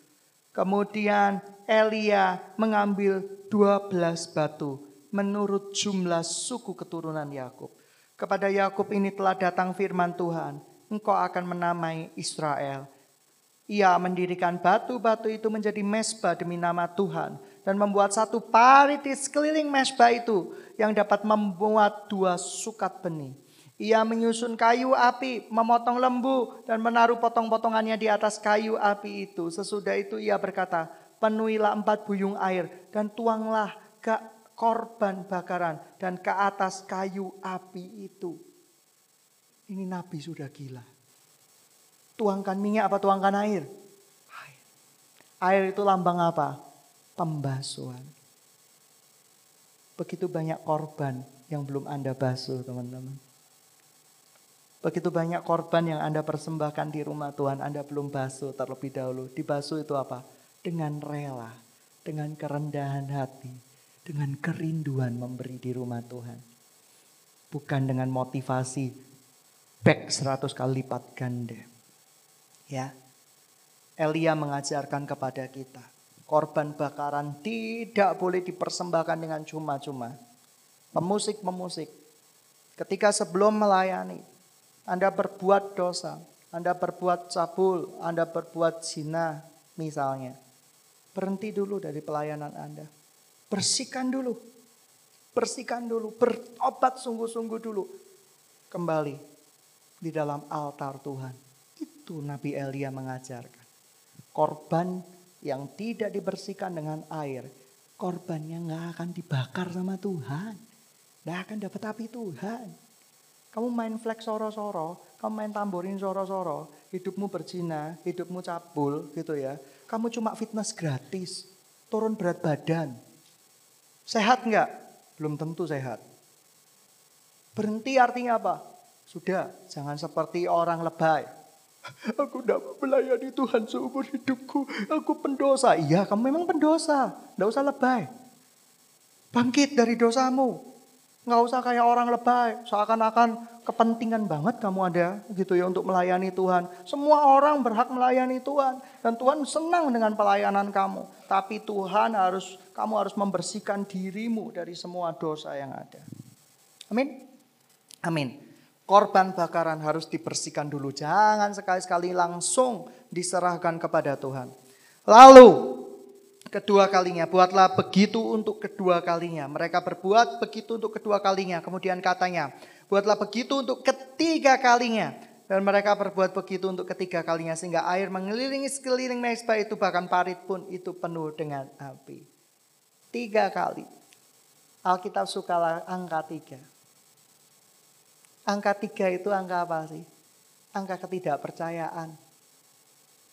Kemudian Elia mengambil 12 batu menurut jumlah suku keturunan Yakub. Kepada Yakub ini telah datang firman Tuhan, engkau akan menamai Israel. Ia mendirikan batu-batu itu menjadi mesbah demi nama Tuhan dan membuat satu parit di sekeliling mesbah itu yang dapat membuat dua sukat benih. Ia menyusun kayu api, memotong lembu, dan menaruh potong-potongannya di atas kayu api itu. Sesudah itu ia berkata, penuhilah empat buyung air, dan tuanglah ke korban bakaran, dan ke atas kayu api itu. Ini Nabi sudah gila. Tuangkan minyak apa tuangkan air? Air, air itu lambang apa? Pembasuhan. Begitu banyak korban yang belum Anda basuh teman-teman. Begitu banyak korban yang Anda persembahkan di rumah Tuhan, Anda belum basuh terlebih dahulu. Dibasuh itu apa? Dengan rela, dengan kerendahan hati, dengan kerinduan memberi di rumah Tuhan. Bukan dengan motivasi back 100 kali lipat ganda. Ya. Elia mengajarkan kepada kita. Korban bakaran tidak boleh dipersembahkan dengan cuma-cuma. Pemusik-pemusik, ketika sebelum melayani, Anda berbuat dosa, Anda berbuat cabul, Anda berbuat zina misalnya. Berhenti dulu dari pelayanan Anda. Bersihkan dulu. Bersihkan dulu, berobat sungguh-sungguh dulu. Kembali di dalam altar Tuhan. Itu Nabi Elia mengajarkan korban yang tidak dibersihkan dengan air, korbannya nggak akan dibakar sama Tuhan. Nggak akan dapat api Tuhan. Kamu main flex soro-soro, kamu main tamborin soro-soro, hidupmu berzina, hidupmu cabul gitu ya. Kamu cuma fitness gratis, turun berat badan. Sehat nggak? Belum tentu sehat. Berhenti artinya apa? Sudah, jangan seperti orang lebay. Aku tidak melayani Tuhan seumur hidupku. Aku pendosa. Iya, kamu memang pendosa. Tidak usah lebay. Bangkit dari dosamu. Nggak usah kayak orang lebay. Seakan-akan kepentingan banget kamu ada gitu ya untuk melayani Tuhan. Semua orang berhak melayani Tuhan. Dan Tuhan senang dengan pelayanan kamu. Tapi Tuhan harus, kamu harus membersihkan dirimu dari semua dosa yang ada. Amin. Amin. Korban bakaran harus dibersihkan dulu. Jangan sekali-sekali langsung diserahkan kepada Tuhan. Lalu kedua kalinya, buatlah begitu untuk kedua kalinya. Mereka berbuat begitu untuk kedua kalinya. Kemudian katanya, buatlah begitu untuk ketiga kalinya. Dan mereka berbuat begitu untuk ketiga kalinya. Sehingga air mengelilingi sekeliling mesbah itu bahkan parit pun itu penuh dengan api. Tiga kali. Alkitab sukalah angka tiga. Angka tiga itu angka apa sih? Angka ketidakpercayaan.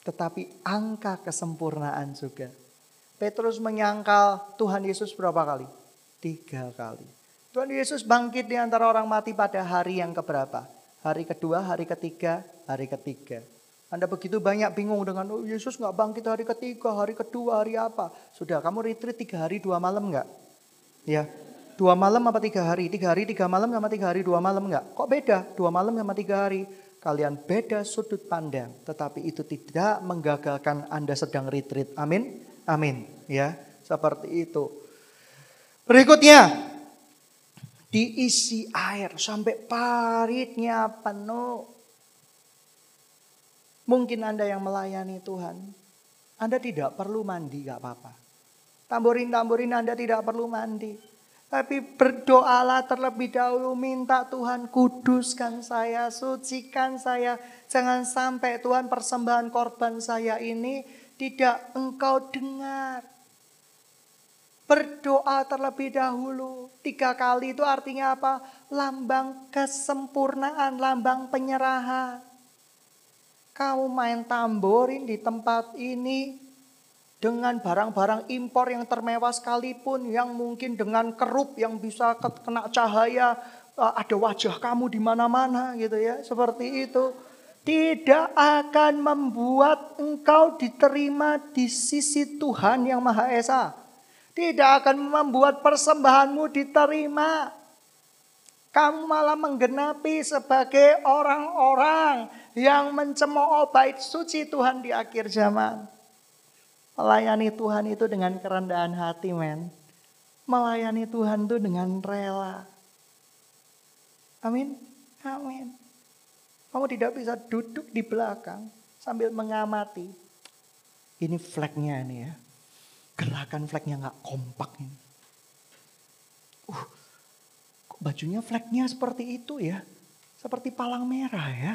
Tetapi angka kesempurnaan juga. Petrus menyangkal Tuhan Yesus berapa kali? Tiga kali. Tuhan Yesus bangkit di antara orang mati pada hari yang keberapa? Hari kedua, hari ketiga, hari ketiga. Anda begitu banyak bingung dengan, oh Yesus nggak bangkit hari ketiga, hari kedua, hari apa? Sudah, kamu retreat tiga hari, dua malam nggak? Ya, Dua malam apa tiga hari? Tiga hari, tiga malam sama tiga hari, dua malam enggak? Kok beda? Dua malam sama tiga hari. Kalian beda sudut pandang. Tetapi itu tidak menggagalkan Anda sedang retreat. Amin? Amin. Ya, seperti itu. Berikutnya. Diisi air sampai paritnya penuh. Mungkin Anda yang melayani Tuhan. Anda tidak perlu mandi, gak apa-apa. Tamborin-tamborin Anda tidak perlu mandi. Tapi berdoalah terlebih dahulu minta Tuhan kuduskan saya, sucikan saya. Jangan sampai Tuhan persembahan korban saya ini tidak engkau dengar. Berdoa terlebih dahulu. Tiga kali itu artinya apa? Lambang kesempurnaan, lambang penyerahan. Kamu main tamborin di tempat ini, dengan barang-barang impor yang termewah sekalipun yang mungkin dengan kerup yang bisa kena cahaya eh, ada wajah kamu di mana-mana gitu ya. Seperti itu. Tidak akan membuat engkau diterima di sisi Tuhan yang Maha Esa. Tidak akan membuat persembahanmu diterima. Kamu malah menggenapi sebagai orang-orang yang mencemooh bait suci Tuhan di akhir zaman Melayani Tuhan itu dengan kerendahan hati, men. Melayani Tuhan itu dengan rela. Amin. Amin. Kamu tidak bisa duduk di belakang sambil mengamati. Ini flagnya ini ya. Gerakan flagnya nggak kompak ini. Uh, kok bajunya flagnya seperti itu ya? Seperti palang merah ya.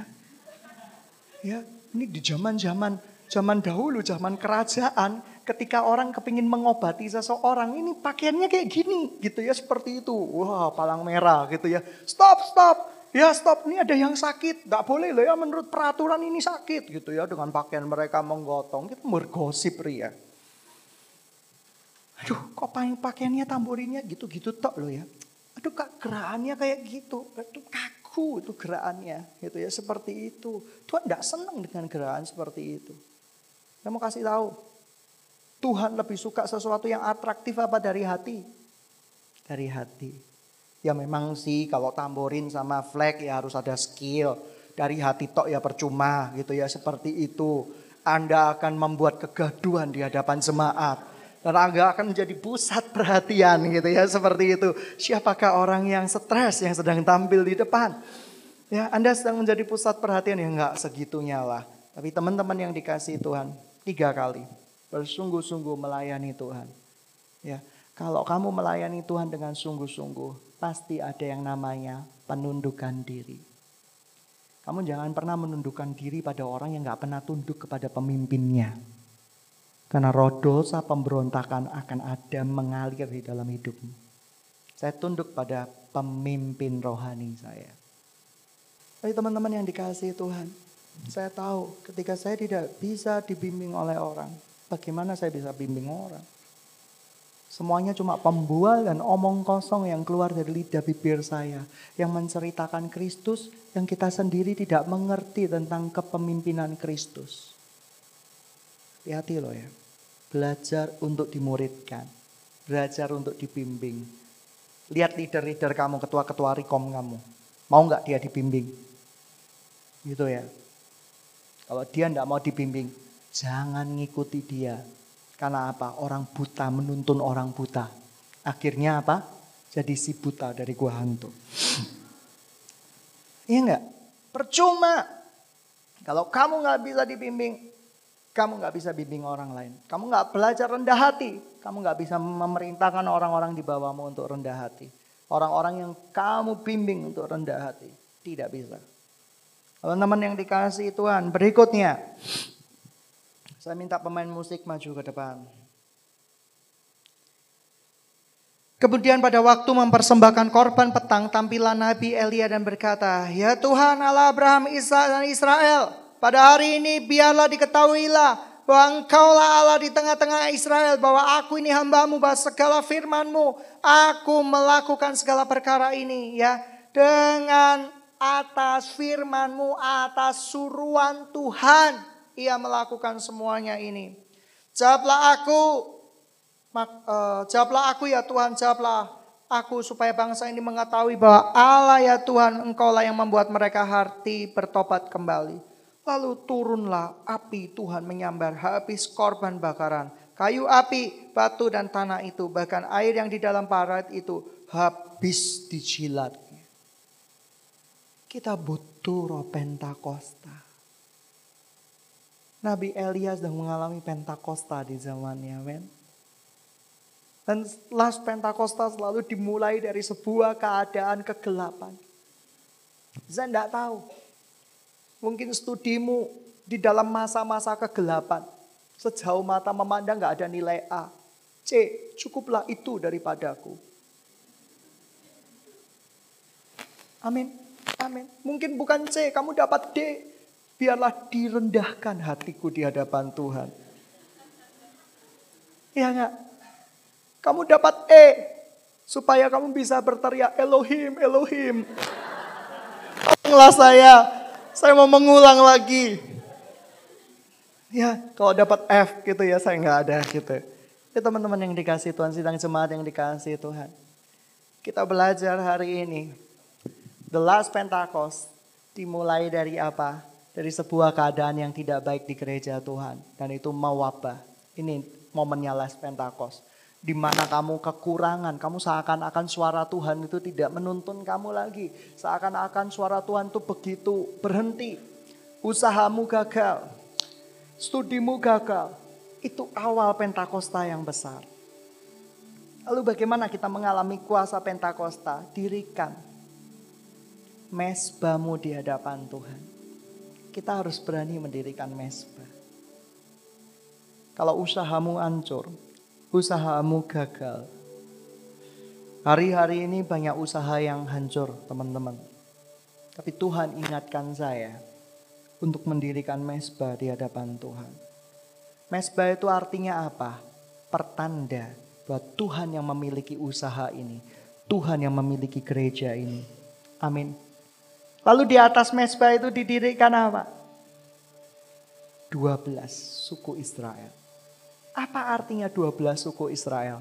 Ya, ini di zaman-zaman Zaman dahulu, zaman kerajaan, ketika orang kepingin mengobati seseorang, ini pakaiannya kayak gini gitu ya, seperti itu. Wah, palang merah gitu ya. Stop, stop. Ya stop, ini ada yang sakit. Tidak boleh loh ya, menurut peraturan ini sakit gitu ya. Dengan pakaian mereka menggotong, kita bergosip ria. Aduh, kok pakaiannya tamborinnya gitu-gitu tok loh ya. Aduh, kak gerakannya kayak gitu. Aduh, kaku itu gerakannya gitu ya, seperti itu. Tuhan tidak senang dengan gerakan seperti itu. Saya mau kasih tahu. Tuhan lebih suka sesuatu yang atraktif apa dari hati? Dari hati. Ya memang sih kalau tamborin sama flag ya harus ada skill. Dari hati tok ya percuma gitu ya seperti itu. Anda akan membuat kegaduhan di hadapan jemaat. Dan Anda akan menjadi pusat perhatian gitu ya seperti itu. Siapakah orang yang stres yang sedang tampil di depan? Ya, Anda sedang menjadi pusat perhatian ya enggak segitunya lah. Tapi teman-teman yang dikasih Tuhan, tiga kali bersungguh-sungguh melayani Tuhan. Ya, kalau kamu melayani Tuhan dengan sungguh-sungguh, pasti ada yang namanya penundukan diri. Kamu jangan pernah menundukkan diri pada orang yang nggak pernah tunduk kepada pemimpinnya. Karena roh dosa pemberontakan akan ada mengalir di dalam hidupmu. Saya tunduk pada pemimpin rohani saya. Tapi teman-teman yang dikasih Tuhan, saya tahu ketika saya tidak bisa dibimbing oleh orang, bagaimana saya bisa bimbing orang? Semuanya cuma pembual dan omong kosong yang keluar dari lidah bibir saya. Yang menceritakan Kristus yang kita sendiri tidak mengerti tentang kepemimpinan Kristus. Hati-hati loh ya. Belajar untuk dimuridkan. Belajar untuk dibimbing. Lihat leader-leader kamu, ketua-ketua rekom kamu. Mau nggak dia dibimbing? Gitu ya. Kalau dia nggak mau dibimbing, jangan ngikuti dia. Karena apa? Orang buta menuntun orang buta. Akhirnya apa? Jadi si buta dari gua hantu. Iya enggak? Percuma. Kalau kamu nggak bisa dibimbing, kamu nggak bisa bimbing orang lain. Kamu nggak belajar rendah hati. Kamu nggak bisa memerintahkan orang-orang di bawahmu untuk rendah hati. Orang-orang yang kamu bimbing untuk rendah hati. Tidak bisa. Teman-teman yang dikasih Tuhan, berikutnya. Saya minta pemain musik maju ke depan. Kemudian pada waktu mempersembahkan korban petang, tampilan Nabi Elia dan berkata, Ya Tuhan Allah Abraham, Isa dan Israel, pada hari ini biarlah diketahuilah bahwa engkaulah Allah di tengah-tengah Israel, bahwa aku ini hambamu, bahwa segala firmanmu, aku melakukan segala perkara ini ya dengan atas firmanmu, atas suruhan Tuhan, ia melakukan semuanya ini. Jawablah aku, uh, jawablah aku ya Tuhan, jawablah aku supaya bangsa ini mengetahui bahwa Allah ya Tuhan, engkaulah yang membuat mereka hati bertobat kembali. Lalu turunlah api Tuhan menyambar habis korban bakaran. Kayu api, batu dan tanah itu, bahkan air yang di dalam parat itu habis dijilat. Kita butuh roh Pentakosta. Nabi Elias sedang mengalami Pentakosta di zamannya, men. Dan las Pentakosta selalu dimulai dari sebuah keadaan kegelapan. Saya tidak tahu. Mungkin studimu di dalam masa-masa kegelapan. Sejauh mata memandang gak ada nilai A. C, cukuplah itu daripadaku. Amin. Amin. Mungkin bukan C, kamu dapat D. Biarlah direndahkan hatiku di hadapan Tuhan. Iya enggak? Kamu dapat E. Supaya kamu bisa berteriak Elohim, Elohim. Tolonglah saya. Saya mau mengulang lagi. Ya, kalau dapat F gitu ya, saya nggak ada gitu. Ya teman-teman yang dikasih Tuhan, sidang jemaat yang dikasih Tuhan. Kita belajar hari ini The last Pentecost dimulai dari apa? Dari sebuah keadaan yang tidak baik di gereja Tuhan. Dan itu mewabah. Ini momennya last Pentecost. Di mana kamu kekurangan, kamu seakan-akan suara Tuhan itu tidak menuntun kamu lagi. Seakan-akan suara Tuhan itu begitu berhenti. Usahamu gagal, studimu gagal. Itu awal Pentakosta yang besar. Lalu bagaimana kita mengalami kuasa Pentakosta? Dirikan mesbamu di hadapan Tuhan. Kita harus berani mendirikan mesbah. Kalau usahamu hancur, usahamu gagal. Hari-hari ini banyak usaha yang hancur, teman-teman. Tapi Tuhan ingatkan saya untuk mendirikan mesbah di hadapan Tuhan. Mesbah itu artinya apa? Pertanda bahwa Tuhan yang memiliki usaha ini. Tuhan yang memiliki gereja ini. Amin. Lalu di atas mesbah itu didirikan apa? 12 suku Israel. Apa artinya 12 suku Israel?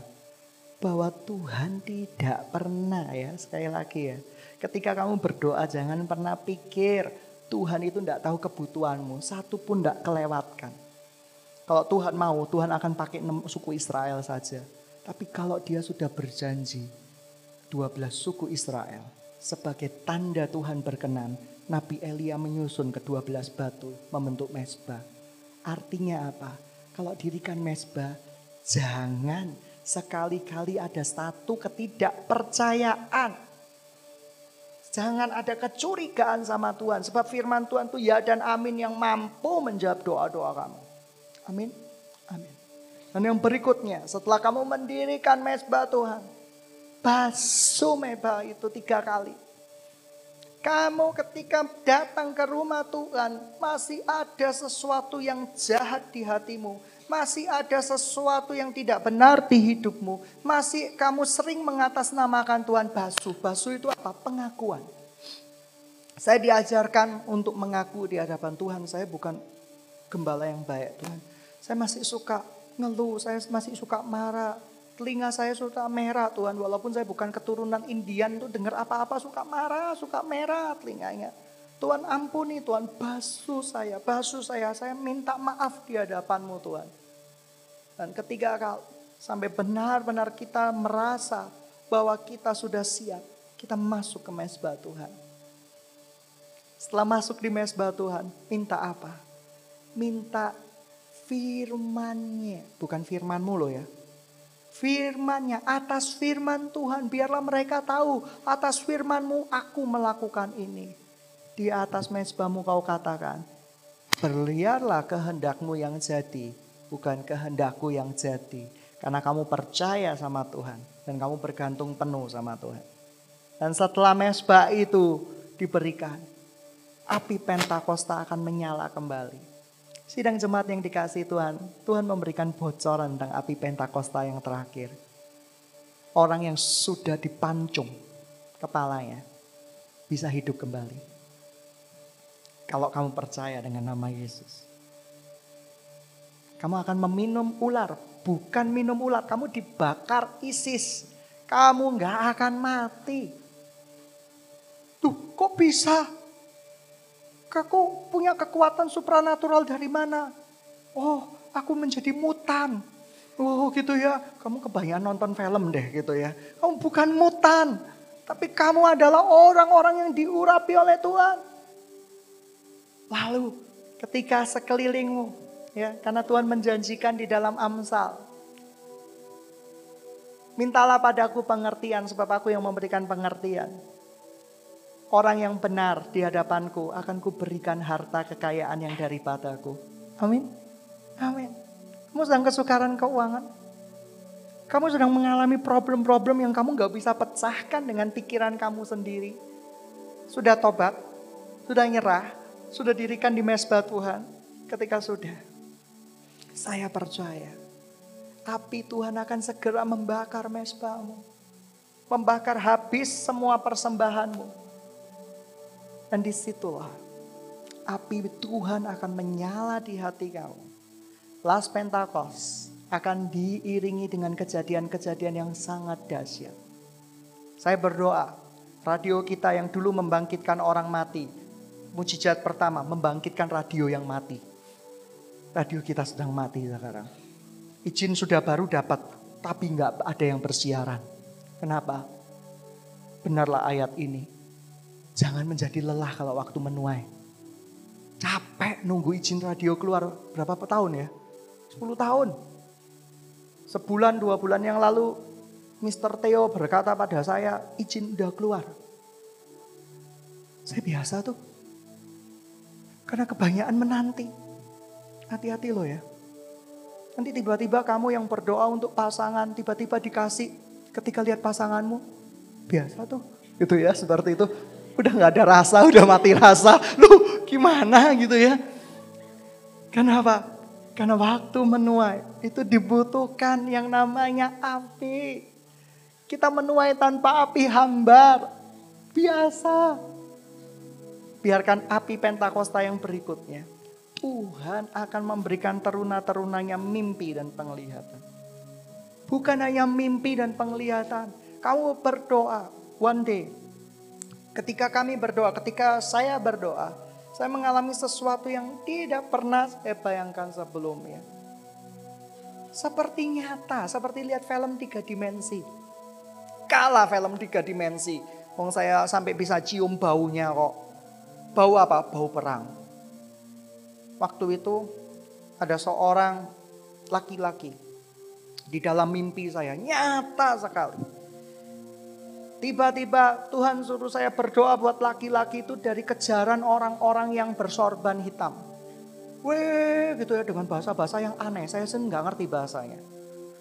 Bahwa Tuhan tidak pernah ya, sekali lagi ya. Ketika kamu berdoa jangan pernah pikir Tuhan itu tidak tahu kebutuhanmu. Satu pun tidak kelewatkan. Kalau Tuhan mau, Tuhan akan pakai suku Israel saja. Tapi kalau dia sudah berjanji 12 suku Israel sebagai tanda Tuhan berkenan, Nabi Elia menyusun ke 12 batu membentuk mesbah. Artinya apa? Kalau dirikan mesbah, jangan sekali-kali ada satu ketidakpercayaan. Jangan ada kecurigaan sama Tuhan. Sebab firman Tuhan itu ya dan amin yang mampu menjawab doa-doa kamu. Amin. Amin. Dan yang berikutnya, setelah kamu mendirikan mesbah Tuhan, basuh mesbah itu tiga kali. Kamu ketika datang ke rumah Tuhan, masih ada sesuatu yang jahat di hatimu. Masih ada sesuatu yang tidak benar di hidupmu. Masih kamu sering mengatasnamakan Tuhan basuh. Basuh itu apa? Pengakuan. Saya diajarkan untuk mengaku di hadapan Tuhan. Saya bukan gembala yang baik Tuhan. Saya masih suka ngeluh, saya masih suka marah. Telinga saya suka merah Tuhan, walaupun saya bukan keturunan Indian tuh dengar apa-apa suka marah, suka merah telinganya. Tuhan ampuni Tuhan, basuh saya, basuh saya, saya minta maaf di hadapanmu Tuhan. Dan ketiga kali, sampai benar-benar kita merasa bahwa kita sudah siap, kita masuk ke mesbah Tuhan. Setelah masuk di mesbah Tuhan, minta apa? Minta firmannya. Bukan firmanmu loh ya. Firmannya, atas firman Tuhan. Biarlah mereka tahu, atas firmanmu aku melakukan ini. Di atas mesbahmu kau katakan, berliarlah kehendakmu yang jadi, bukan kehendakku yang jadi. Karena kamu percaya sama Tuhan. Dan kamu bergantung penuh sama Tuhan. Dan setelah mesbah itu diberikan, api Pentakosta akan menyala kembali. Sidang jemaat yang dikasih Tuhan, Tuhan memberikan bocoran tentang api Pentakosta yang terakhir. Orang yang sudah dipancung kepalanya bisa hidup kembali. Kalau kamu percaya dengan nama Yesus. Kamu akan meminum ular, bukan minum ular. Kamu dibakar ISIS. Kamu nggak akan mati. Tuh, kok bisa? Aku punya kekuatan supranatural dari mana? Oh, aku menjadi mutan. Oh gitu ya, kamu kebayang nonton film deh gitu ya. Kamu bukan mutan, tapi kamu adalah orang-orang yang diurapi oleh Tuhan. Lalu ketika sekelilingmu, ya karena Tuhan menjanjikan di dalam Amsal. Mintalah padaku pengertian sebab aku yang memberikan pengertian orang yang benar di hadapanku akan kuberikan harta kekayaan yang daripadaku. Amin. Amin. Kamu sedang kesukaran keuangan. Kamu sedang mengalami problem-problem yang kamu gak bisa pecahkan dengan pikiran kamu sendiri. Sudah tobat, sudah nyerah, sudah dirikan di mesbah Tuhan. Ketika sudah, saya percaya api Tuhan akan segera membakar mesbahmu. Membakar habis semua persembahanmu dan di situlah api Tuhan akan menyala di hati kau. Last Pentakos akan diiringi dengan kejadian-kejadian yang sangat dahsyat. Saya berdoa, radio kita yang dulu membangkitkan orang mati, mujizat pertama membangkitkan radio yang mati. Radio kita sedang mati sekarang. Izin sudah baru dapat, tapi nggak ada yang bersiaran. Kenapa? Benarlah ayat ini Jangan menjadi lelah kalau waktu menuai. Capek nunggu izin radio keluar berapa tahun ya? 10 tahun. Sebulan dua bulan yang lalu Mr. Theo berkata pada saya izin udah keluar. Saya biasa tuh. Karena kebanyakan menanti. Hati-hati loh ya. Nanti tiba-tiba kamu yang berdoa untuk pasangan tiba-tiba dikasih ketika lihat pasanganmu. Biasa tuh. Gitu ya seperti itu udah nggak ada rasa, udah mati rasa. Lu gimana gitu ya? Kenapa? Karena waktu menuai itu dibutuhkan yang namanya api. Kita menuai tanpa api hambar. Biasa. Biarkan api Pentakosta yang berikutnya. Tuhan akan memberikan teruna-terunanya mimpi dan penglihatan. Bukan hanya mimpi dan penglihatan. Kamu berdoa, one day Ketika kami berdoa, ketika saya berdoa, saya mengalami sesuatu yang tidak pernah saya bayangkan sebelumnya. seperti nyata, seperti lihat film tiga dimensi. Kalah film tiga dimensi. Wong saya sampai bisa cium baunya kok. Bau apa? Bau perang. Waktu itu ada seorang laki-laki di dalam mimpi saya, nyata sekali. Tiba-tiba Tuhan suruh saya berdoa buat laki-laki itu dari kejaran orang-orang yang bersorban hitam. Weh gitu ya dengan bahasa-bahasa yang aneh. Saya sendiri nggak ngerti bahasanya.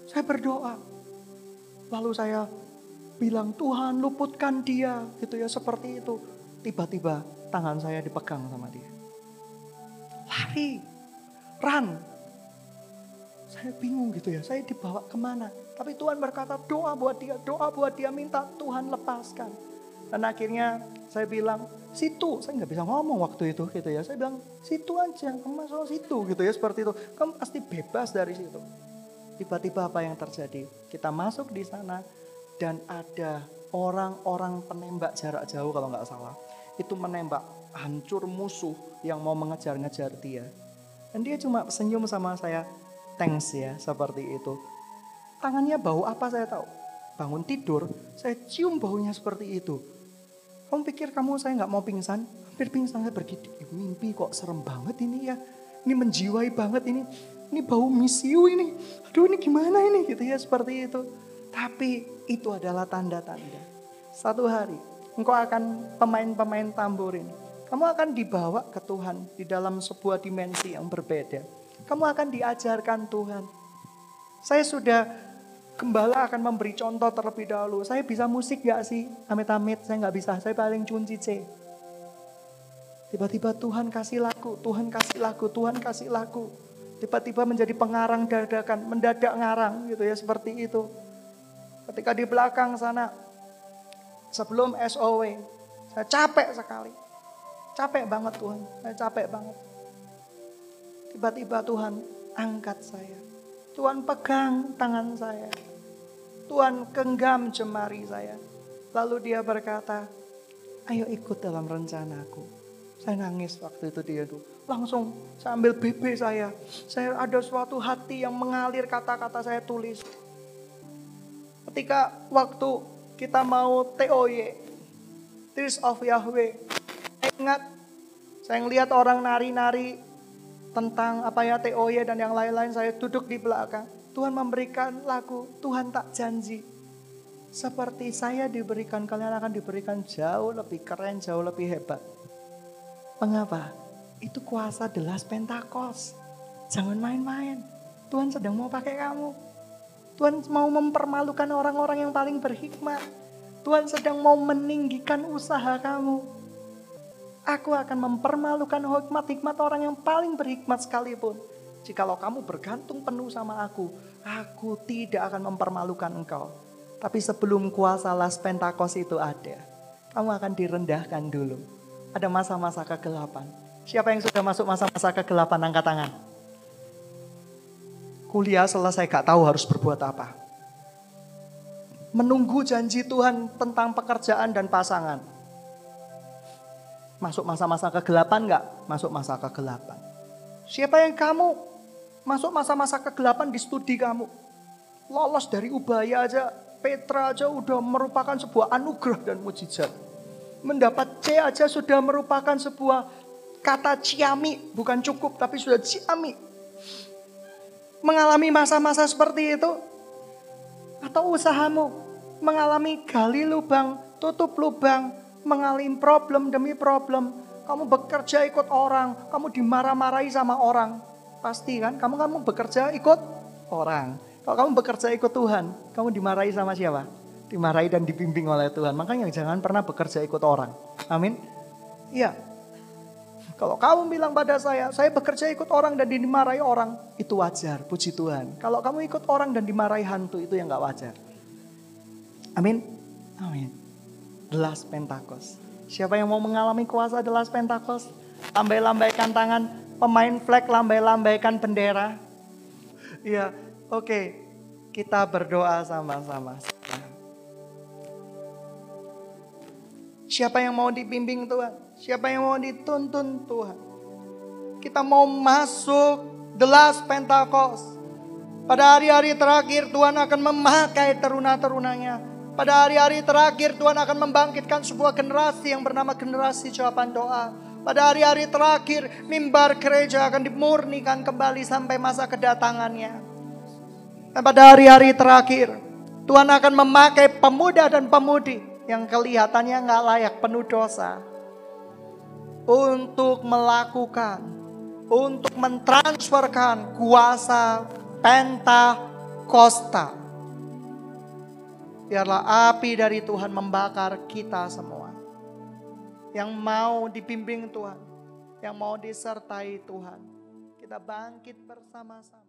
Saya berdoa. Lalu saya bilang Tuhan luputkan dia gitu ya seperti itu. Tiba-tiba tangan saya dipegang sama dia. Lari, run. Saya bingung gitu ya, saya dibawa ke mana. Tapi Tuhan berkata doa buat dia, doa buat dia minta Tuhan lepaskan. Dan akhirnya saya bilang, situ. Saya nggak bisa ngomong waktu itu gitu ya. Saya bilang, situ aja, kamu masuk situ gitu ya seperti itu. Kamu pasti bebas dari situ. Tiba-tiba apa yang terjadi? Kita masuk di sana dan ada orang-orang penembak jarak jauh kalau nggak salah. Itu menembak hancur musuh yang mau mengejar-ngejar dia. Dan dia cuma senyum sama saya, thanks ya, seperti itu. Tangannya bau apa saya tahu. Bangun tidur, saya cium baunya seperti itu kamu pikir kamu saya nggak mau pingsan? Hampir pingsan saya pergi mimpi kok serem banget ini ya. Ini menjiwai banget ini. Ini bau misiu ini. Aduh ini gimana ini gitu ya seperti itu. Tapi itu adalah tanda-tanda. Satu hari engkau akan pemain-pemain tamborin. Kamu akan dibawa ke Tuhan di dalam sebuah dimensi yang berbeda. Kamu akan diajarkan Tuhan. Saya sudah Gembala akan memberi contoh terlebih dahulu. Saya bisa musik gak sih? Amit-amit, saya nggak bisa. Saya paling cunci C. Tiba-tiba Tuhan kasih lagu, Tuhan kasih lagu, Tuhan kasih lagu. Tiba-tiba menjadi pengarang dadakan, mendadak ngarang gitu ya seperti itu. Ketika di belakang sana, sebelum SOW, saya capek sekali. Capek banget Tuhan, saya capek banget. Tiba-tiba Tuhan angkat saya. Tuhan pegang tangan saya. Tuhan genggam jemari saya. Lalu dia berkata, ayo ikut dalam rencanaku. Saya nangis waktu itu dia tuh. Langsung saya ambil BB saya. Saya ada suatu hati yang mengalir kata-kata saya tulis. Ketika waktu kita mau TOY, Tears of Yahweh. Ingat, saya ngelihat orang nari-nari tentang apa ya TOY dan yang lain-lain saya duduk di belakang. Tuhan memberikan lagu, Tuhan tak janji. Seperti saya diberikan, kalian akan diberikan jauh lebih keren, jauh lebih hebat. Mengapa? Itu kuasa delas Pentakos. Jangan main-main. Tuhan sedang mau pakai kamu. Tuhan mau mempermalukan orang-orang yang paling berhikmat. Tuhan sedang mau meninggikan usaha kamu. Aku akan mempermalukan hikmat-hikmat orang yang paling berhikmat sekalipun. Jikalau kamu bergantung penuh sama aku, aku tidak akan mempermalukan engkau. Tapi sebelum kuasa las pentakos itu ada, kamu akan direndahkan dulu. Ada masa-masa kegelapan. Siapa yang sudah masuk masa-masa kegelapan angkat tangan. Kuliah selesai gak tahu harus berbuat apa. Menunggu janji Tuhan tentang pekerjaan dan pasangan Masuk masa-masa kegelapan enggak? Masuk masa kegelapan. Siapa yang kamu masuk masa-masa kegelapan di studi kamu? Lolos dari Ubaya aja, Petra aja udah merupakan sebuah anugerah dan mujizat. Mendapat C aja sudah merupakan sebuah kata ciami, bukan cukup tapi sudah ciami. Mengalami masa-masa seperti itu atau usahamu mengalami gali lubang, tutup lubang, mengalami problem demi problem. Kamu bekerja ikut orang, kamu dimarah-marahi sama orang. Pasti kan, kamu kamu bekerja ikut orang. Kalau kamu bekerja ikut Tuhan, kamu dimarahi sama siapa? Dimarahi dan dibimbing oleh Tuhan. Makanya jangan pernah bekerja ikut orang. Amin. Iya. Kalau kamu bilang pada saya, saya bekerja ikut orang dan dimarahi orang, itu wajar, puji Tuhan. Kalau kamu ikut orang dan dimarahi hantu, itu yang gak wajar. Amin. Amin. Delas Pentakos. Siapa yang mau mengalami kuasa Delas Pentakos? Lambai-lambaikan tangan, pemain flag lambai-lambaikan bendera. Iya, oke. Okay. Kita berdoa sama-sama. Siapa yang mau dibimbing Tuhan? Siapa yang mau dituntun Tuhan? Kita mau masuk The Last Pentecost. Pada hari-hari terakhir Tuhan akan memakai teruna-terunanya. Pada hari-hari terakhir Tuhan akan membangkitkan sebuah generasi yang bernama generasi jawaban doa. Pada hari-hari terakhir mimbar gereja akan dimurnikan kembali sampai masa kedatangannya. Dan pada hari-hari terakhir Tuhan akan memakai pemuda dan pemudi yang kelihatannya nggak layak penuh dosa untuk melakukan, untuk mentransferkan kuasa Pentakosta. Biarlah api dari Tuhan membakar kita semua. Yang mau dibimbing Tuhan, yang mau disertai Tuhan. Kita bangkit bersama-sama.